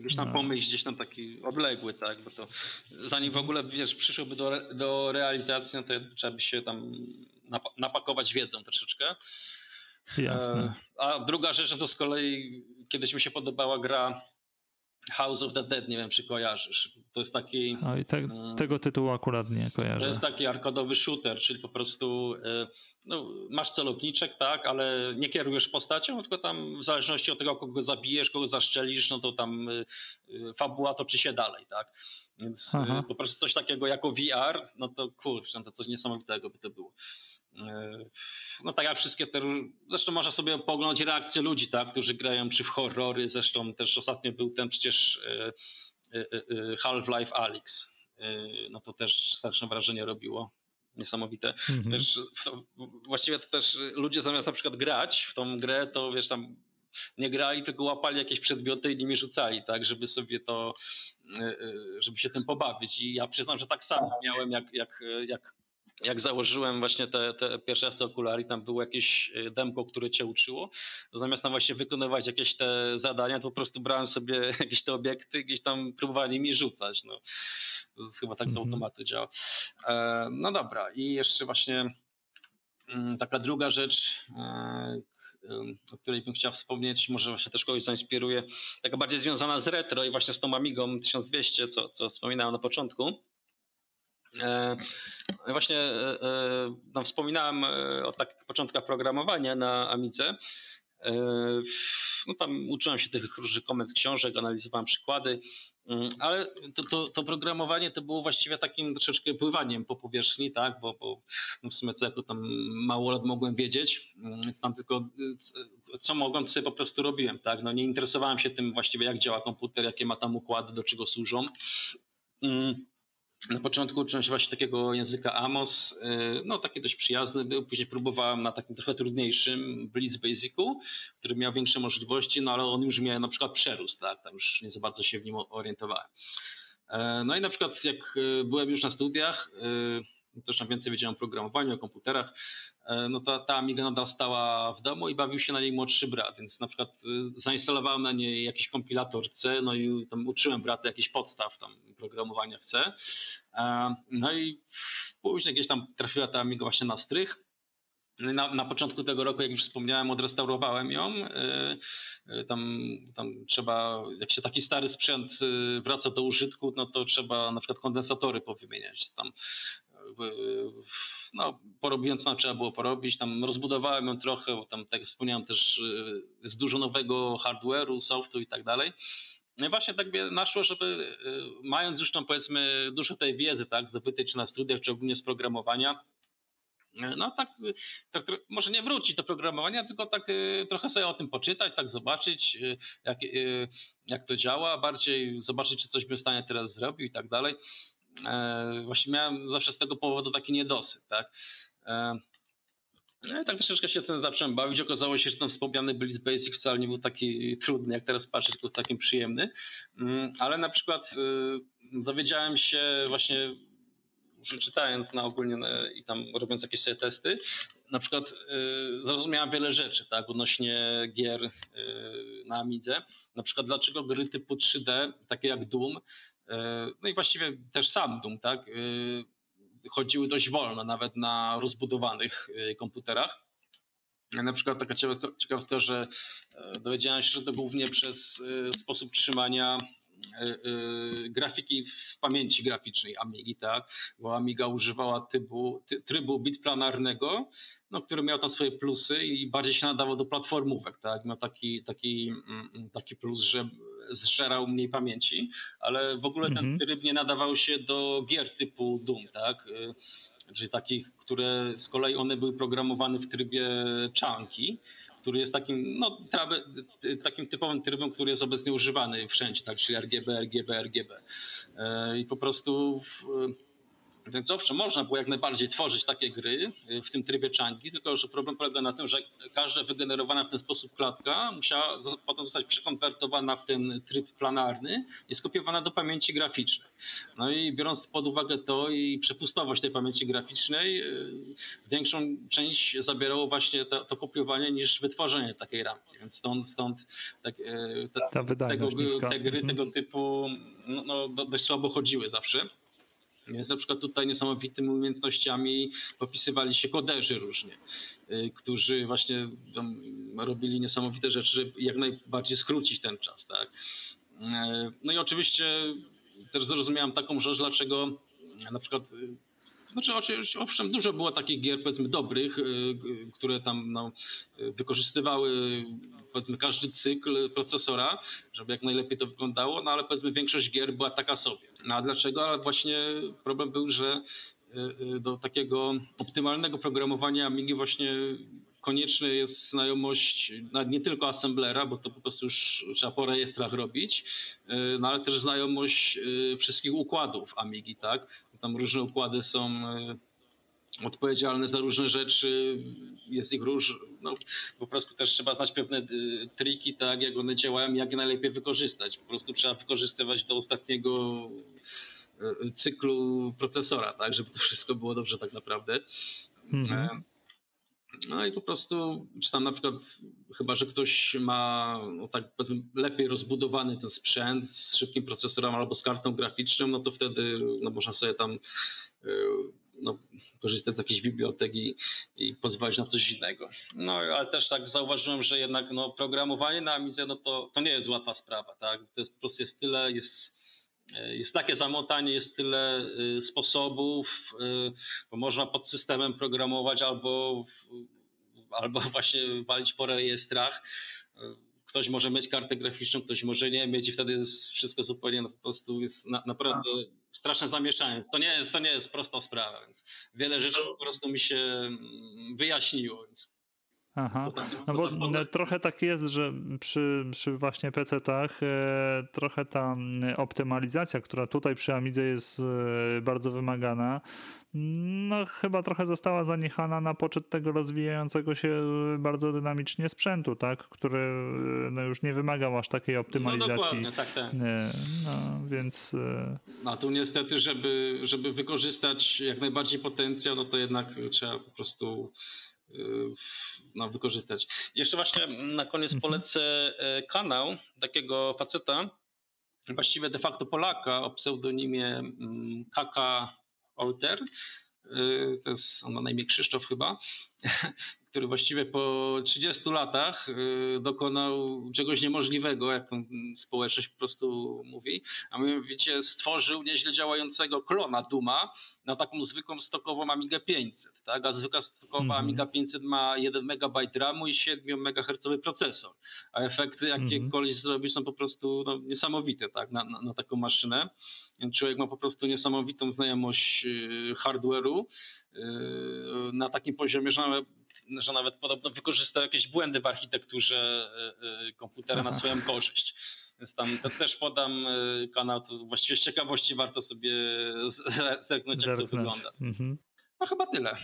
gdzieś tam no. pomysł, gdzieś tam taki odległy, tak, bo to zanim w ogóle, wiesz, przyszłoby do, do realizacji, no to trzeba by się tam napakować wiedzą troszeczkę. Jasne. A druga rzecz, no to z kolei kiedyś mi się podobała gra House of the Dead, nie wiem czy kojarzysz. To jest taki. O, i te, mm, tego tytułu akurat nie kojarzę. To jest taki arkadowy shooter, czyli po prostu e, no, masz celowniczek, tak, ale nie kierujesz postacią, tylko tam w zależności od tego, kogo zabijesz, kogo zaszczelisz, no to tam e, e, fabuła toczy się dalej, tak. Więc Aha. po prostu coś takiego jako VR, no to kurczę, no to coś niesamowitego by to było. E, no tak jak wszystkie te, zresztą można sobie poglądać reakcje ludzi, tak, którzy grają czy w horrory, zresztą też ostatnio był ten przecież e, e, Half-Life Alyx, no to też straszne wrażenie robiło. niesamowite. Mhm. Wiesz, to, właściwie to też ludzie zamiast na przykład grać w tą grę, to wiesz tam nie grali, tylko łapali jakieś przedmioty i nimi rzucali, tak, żeby sobie to, e, e, żeby się tym pobawić. I ja przyznam, że tak samo miałem, jak, jak, jak, jak założyłem właśnie te, te pierwsze raz te okulary, tam było jakieś e, demko, które cię uczyło, zamiast tam właśnie wykonywać jakieś te zadania, to po prostu brałem sobie *laughs* jakieś te obiekty, gdzieś tam próbowali nimi rzucać. No. Chyba tak z mhm. automatu działa. No dobra, i jeszcze właśnie mm, taka druga rzecz, o której bym chciał wspomnieć, może właśnie też kogoś zainspiruje, taka bardziej związana z retro i właśnie z tą Amigą 1200, co, co wspominałem na początku. E, właśnie e, e, no, wspominałem o takich początkach programowania na Amidze. No, tam uczyłem się tych różnych komend książek, analizowałem przykłady. Mm, ale to, to, to, programowanie to było właściwie takim troszeczkę pływaniem po powierzchni, tak, bo, bo no w sumie co jako tam mało lat mogłem wiedzieć, mm, więc tam tylko co mogłem, sobie po prostu robiłem, tak, no nie interesowałem się tym właściwie jak działa komputer, jakie ma tam układy, do czego służą. Na początku uczyłem się właśnie takiego języka Amos, y, no taki dość przyjazny był, później próbowałem na takim trochę trudniejszym Blitz Basicu, który miał większe możliwości, no ale on już miał na przykład przerósł, tak, tam już nie za bardzo się w nim orientowałem. E, no i na przykład jak y, byłem już na studiach, y, też tam więcej wiedziałem o programowaniu, o komputerach, no ta, ta Amiga stała w domu i bawił się na niej młodszy brat, więc na przykład y, zainstalowałem na niej jakiś kompilator C, no i tam uczyłem brata jakichś podstaw tam programowania w C. E, no i później gdzieś tam trafiła ta Amiga właśnie na strych. Na, na, początku tego roku, jak już wspomniałem, odrestaurowałem ją. E, tam, tam trzeba, jak się taki stary sprzęt wraca do użytku, no to trzeba na przykład kondensatory powymieniać. Tam no, porobiłem co trzeba było porobić, tam rozbudowałem ją trochę, bo tam tak jak wspomniałem też y, jest dużo nowego hardware'u, softu i tak dalej. No i właśnie tak mnie naszło, żeby y, mając już tam powiedzmy dużo tej wiedzy, tak, zdobytej czy na studiach, czy ogólnie z programowania, no tak, tak, może nie wrócić do programowania, tylko tak trochę sobie o tym poczytać, tak zobaczyć, jak, jak to działa, bardziej zobaczyć, czy coś bym w stanie teraz zrobił i tak dalej. E, właśnie miałem zawsze z tego powodu taki niedosyt, tak. E, no i tak troszeczkę się tym zacząłem bawić. Okazało się, że ten wspomniany Blitz Basic wcale nie był taki trudny, jak teraz patrzę, tylko całkiem przyjemny. Mm, ale na przykład y, dowiedziałem się właśnie, czytając na ogólnie i tam robiąc jakieś sobie testy, na przykład y, zrozumiałem wiele rzeczy, tak, odnośnie gier y, na Amidze. Na przykład dlaczego gry typu 3D, takie jak Doom, no i właściwie też sam Doom, tak? E, chodziły dość wolno, nawet na rozbudowanych e, komputerach. Na przykład taka ciekawostka, że dowiedziałem się, że to głównie przez sposób trzymania grafiki w pamięci graficznej Amigi, tak? Bo Amiga używała typu, trybu bitplanarnego, no, który miał tam swoje plusy i bardziej się nadawał do platformówek, tak? Miał taki, taki, mm, mm, taki plus, że zżerał mniej pamięci, ale w ogóle ten mhm. tryb nie nadawał się do gier typu Doom, tak? Y, czyli takich, które z kolei one były programowane w trybie chunky, który jest takim, no, takim typowym trybem, który jest obecnie używany wszędzie, tak, czyli RGB, RGB, RGB. Y, I po prostu więc owszem, można było jak najbardziej tworzyć takie gry y, w tym trybie Changi, tylko że problem polega na tym, że każda wygenerowana w ten sposób klatka musiała potem zostać przekonwertowana w ten tryb planarny i skopiowana do pamięci graficznej. No i biorąc pod uwagę to i przepustowość tej pamięci graficznej, y, większą część zabierało właśnie to, to kopiowanie niż wytworzenie takiej ramki. Więc stąd, stąd tak, y, te, tego, te gry mhm. tego typu no, no, dość słabo chodziły zawsze. Więc na przykład tutaj niesamowitymi umiejętnościami popisywali się koderzy różnie, y, którzy właśnie robili niesamowite rzeczy, żeby jak najbardziej skrócić ten czas. Tak? Y, no i oczywiście też zrozumiałem taką rzecz, dlaczego na przykład y, znaczy, owszem, dużo było takich gier, powiedzmy, dobrych, które tam no, wykorzystywały, powiedzmy, każdy cykl procesora, żeby jak najlepiej to wyglądało, no ale powiedzmy, większość gier była taka sobie. No a dlaczego? Ale właśnie problem był, że y, y, do takiego optymalnego programowania Amigi właśnie konieczna jest znajomość nie tylko assemblera, bo to po prostu już trzeba po rejestrach robić, y, no ale też znajomość wszystkich układów Amigi, tak? Tam różne układy są odpowiedzialny za różne rzeczy, jest ich róż, no, po prostu też trzeba znać pewne y, triki, tak, jak one działają, jak je najlepiej wykorzystać. Po prostu trzeba wykorzystywać do ostatniego y, cyklu procesora, tak, żeby to wszystko było dobrze tak naprawdę. Mhm. E, no i po prostu, czy tam na przykład, chyba że ktoś ma no tak powiedzmy, lepiej rozbudowany ten sprzęt z szybkim procesorem albo z kartą graficzną, no to wtedy no, można sobie tam y, no, korzystać z jakiejś biblioteki i pozwolić na coś innego. No ale też tak zauważyłem, że jednak no, programowanie na Amidze no, to, to nie jest łatwa sprawa. Tak? To jest po prostu jest tyle, jest jest takie zamotanie, jest tyle y, sposobów, y, bo można pod systemem programować albo, albo *laughs* właśnie walić po rejestrach. Ktoś może mieć kartę graficzną, ktoś może nie mieć i wtedy jest wszystko zupełnie no, po prostu jest na, naprawdę straszne zamieszanie. To nie, jest, to nie jest prosta sprawa, więc wiele rzeczy po prostu mi się mm, wyjaśniło. Więc Aha, no bo trochę tak jest, że przy, przy właśnie PC-tach e, trochę ta optymalizacja, która tutaj przy Amidze jest e, bardzo wymagana, no chyba trochę została zaniechana na poczet tego rozwijającego się bardzo dynamicznie sprzętu, tak, który e, no, już nie wymagał aż takiej no, optymalizacji. No dokładnie, tak, tak. No, więc... E, no tu niestety, żeby, żeby wykorzystać jak najbardziej potencjał, no to jednak trzeba po prostu no, wykorzystać. Jeszcze właśnie na koniec mhm. polecę e, kanał takiego faceta, właściwie de facto Polaka o pseudonimie mm, Kaka Olter. Y, to jest on ma na imię Krzysztof chyba. *laughs* który właściwie po 30 latach y, dokonał czegoś niemożliwego, jak społeczność po prostu mówi, a mianowicie stworzył nieźle działającego klona Duma na taką zwykłą stokową Amigę 500. Tak? A zwykła stokowa mm -hmm. Amiga 500 ma 1 MB RAMu i 7 MHz procesor, a efekty jakie mm -hmm. koleś zrobić są po prostu no, niesamowite tak? na, na, na taką maszynę. Człowiek ma po prostu niesamowitą znajomość y, hardware'u, y, na takim poziomie, że że nawet podobno wykorzystał jakieś błędy w architekturze e, e, komputera na swoją korzyść. Więc tam też podam e, kanał, to właściwie z ciekawości warto sobie *laughs* zerknąć, jak to wygląda. Mhm. No chyba tyle,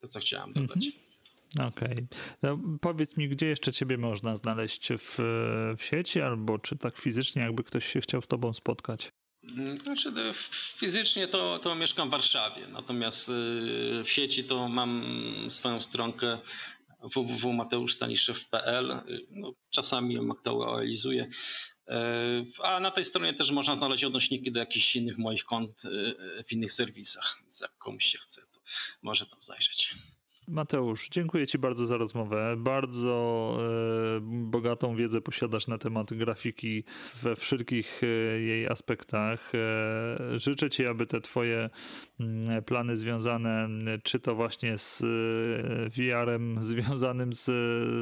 to co chciałem dodać. Mhm. Okej. Okay. No, powiedz mi, gdzie jeszcze ciebie można znaleźć w, w sieci, albo czy tak fizycznie, jakby ktoś się chciał z tobą spotkać? Znaczy, no, fizycznie to, to mieszkam w Warszawie, natomiast y, w sieci to mam swoją stronkę www.mateuszstaniszew.pl. No, czasami ją aktualizuję. E, a na tej stronie też można znaleźć odnośniki do jakichś innych moich kont y, w innych serwisach, więc jak komuś się chce, to może tam zajrzeć. Mateusz, dziękuję Ci bardzo za rozmowę. Bardzo e, bogatą wiedzę posiadasz na temat grafiki we wszystkich e, jej aspektach. E, życzę Ci, aby te Twoje mm, plany związane, czy to właśnie z VR-em *laughs* związanym z,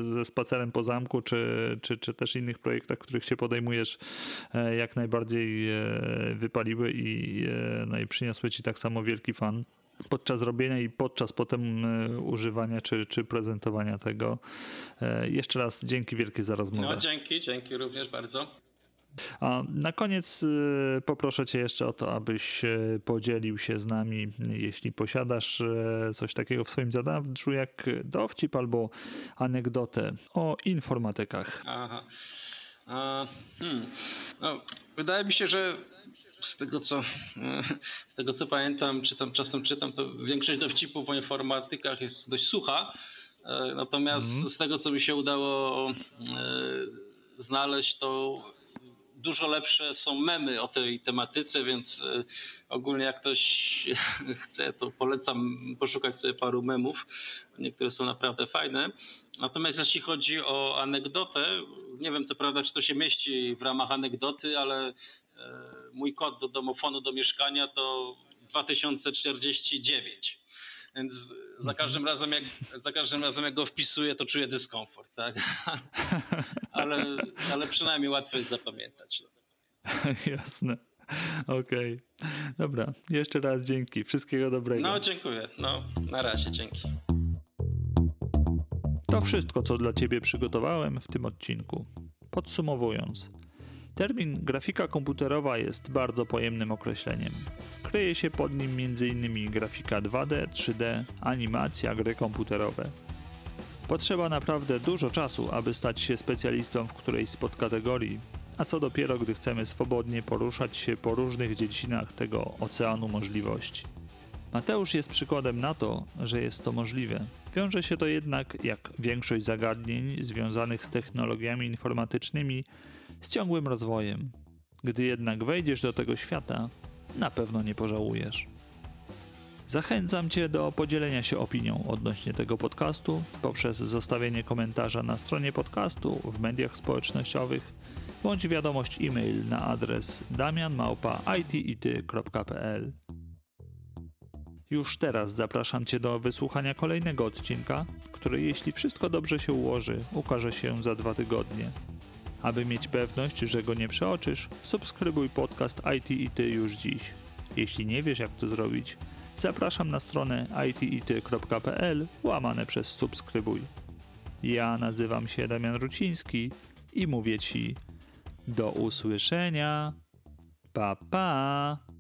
ze spacerem po zamku, czy, czy, czy też innych projektach, których się podejmujesz, jak najbardziej wypaliły i, no i przyniosły Ci tak samo wielki fan podczas robienia i podczas potem e, używania czy, czy prezentowania tego. E, jeszcze raz dzięki wielkie za rozmowę. No, dzięki, dzięki również bardzo. A na koniec e, poproszę Cię jeszcze o to, abyś podzielił się z nami, jeśli posiadasz coś takiego w swoim zanadrzu, jak dowcip albo anegdotę o informatykach. Aha. A, hmm. no, wydaje mi się, że z tego co, z tego co pamiętam, czy tam czasem czytam, to większość dowcipów o informatykach jest dość sucha. E, natomiast mm. z tego co mi się udało e, znaleźć, to dużo lepsze są memy o tej tematyce, więc e, ogólnie jak ktoś *laughs* chce, to polecam poszukać sobie paru memów. Niektóre są naprawdę fajne. Natomiast jeśli chodzi o anegdotę, nie wiem co prawda, czy to się mieści w ramach anegdoty, ale mój kod do domofonu do mieszkania to 2049. Więc za mhm. każdym razem, jak, za każdym razem jak go wpisuję, to czuję dyskomfort, tak? *laughs* ale, ale przynajmniej łatwo jest zapamiętać. *laughs* Jasne. Okej. Okay. Dobra. Jeszcze raz dzięki. Wszystkiego dobrego. No, dziękuję. No, na razie. Dzięki. To wszystko, co dla Ciebie przygotowałem w tym odcinku. Podsumowując. Termin grafika komputerowa jest bardzo pojemnym określeniem. Kryje się pod nim m.in. grafika 2D, 3D, animacja, gry komputerowe. Potrzeba naprawdę dużo czasu, aby stać się specjalistą w którejś z podkategorii, a co dopiero, gdy chcemy swobodnie poruszać się po różnych dziedzinach tego oceanu możliwości. Mateusz jest przykładem na to, że jest to możliwe. Wiąże się to jednak, jak większość zagadnień związanych z technologiami informatycznymi, z ciągłym rozwojem. Gdy jednak wejdziesz do tego świata, na pewno nie pożałujesz. Zachęcam Cię do podzielenia się opinią odnośnie tego podcastu poprzez zostawienie komentarza na stronie podcastu, w mediach społecznościowych bądź wiadomość e-mail na adres damianmałpa.itity.pl. Już teraz zapraszam Cię do wysłuchania kolejnego odcinka, który jeśli wszystko dobrze się ułoży, ukaże się za dwa tygodnie. Aby mieć pewność, że go nie przeoczysz, subskrybuj podcast IT i Ty już dziś. Jeśli nie wiesz jak to zrobić, zapraszam na stronę itity.pl łamane przez subskrybuj. Ja nazywam się Damian Ruciński i mówię Ci do usłyszenia. Pa pa!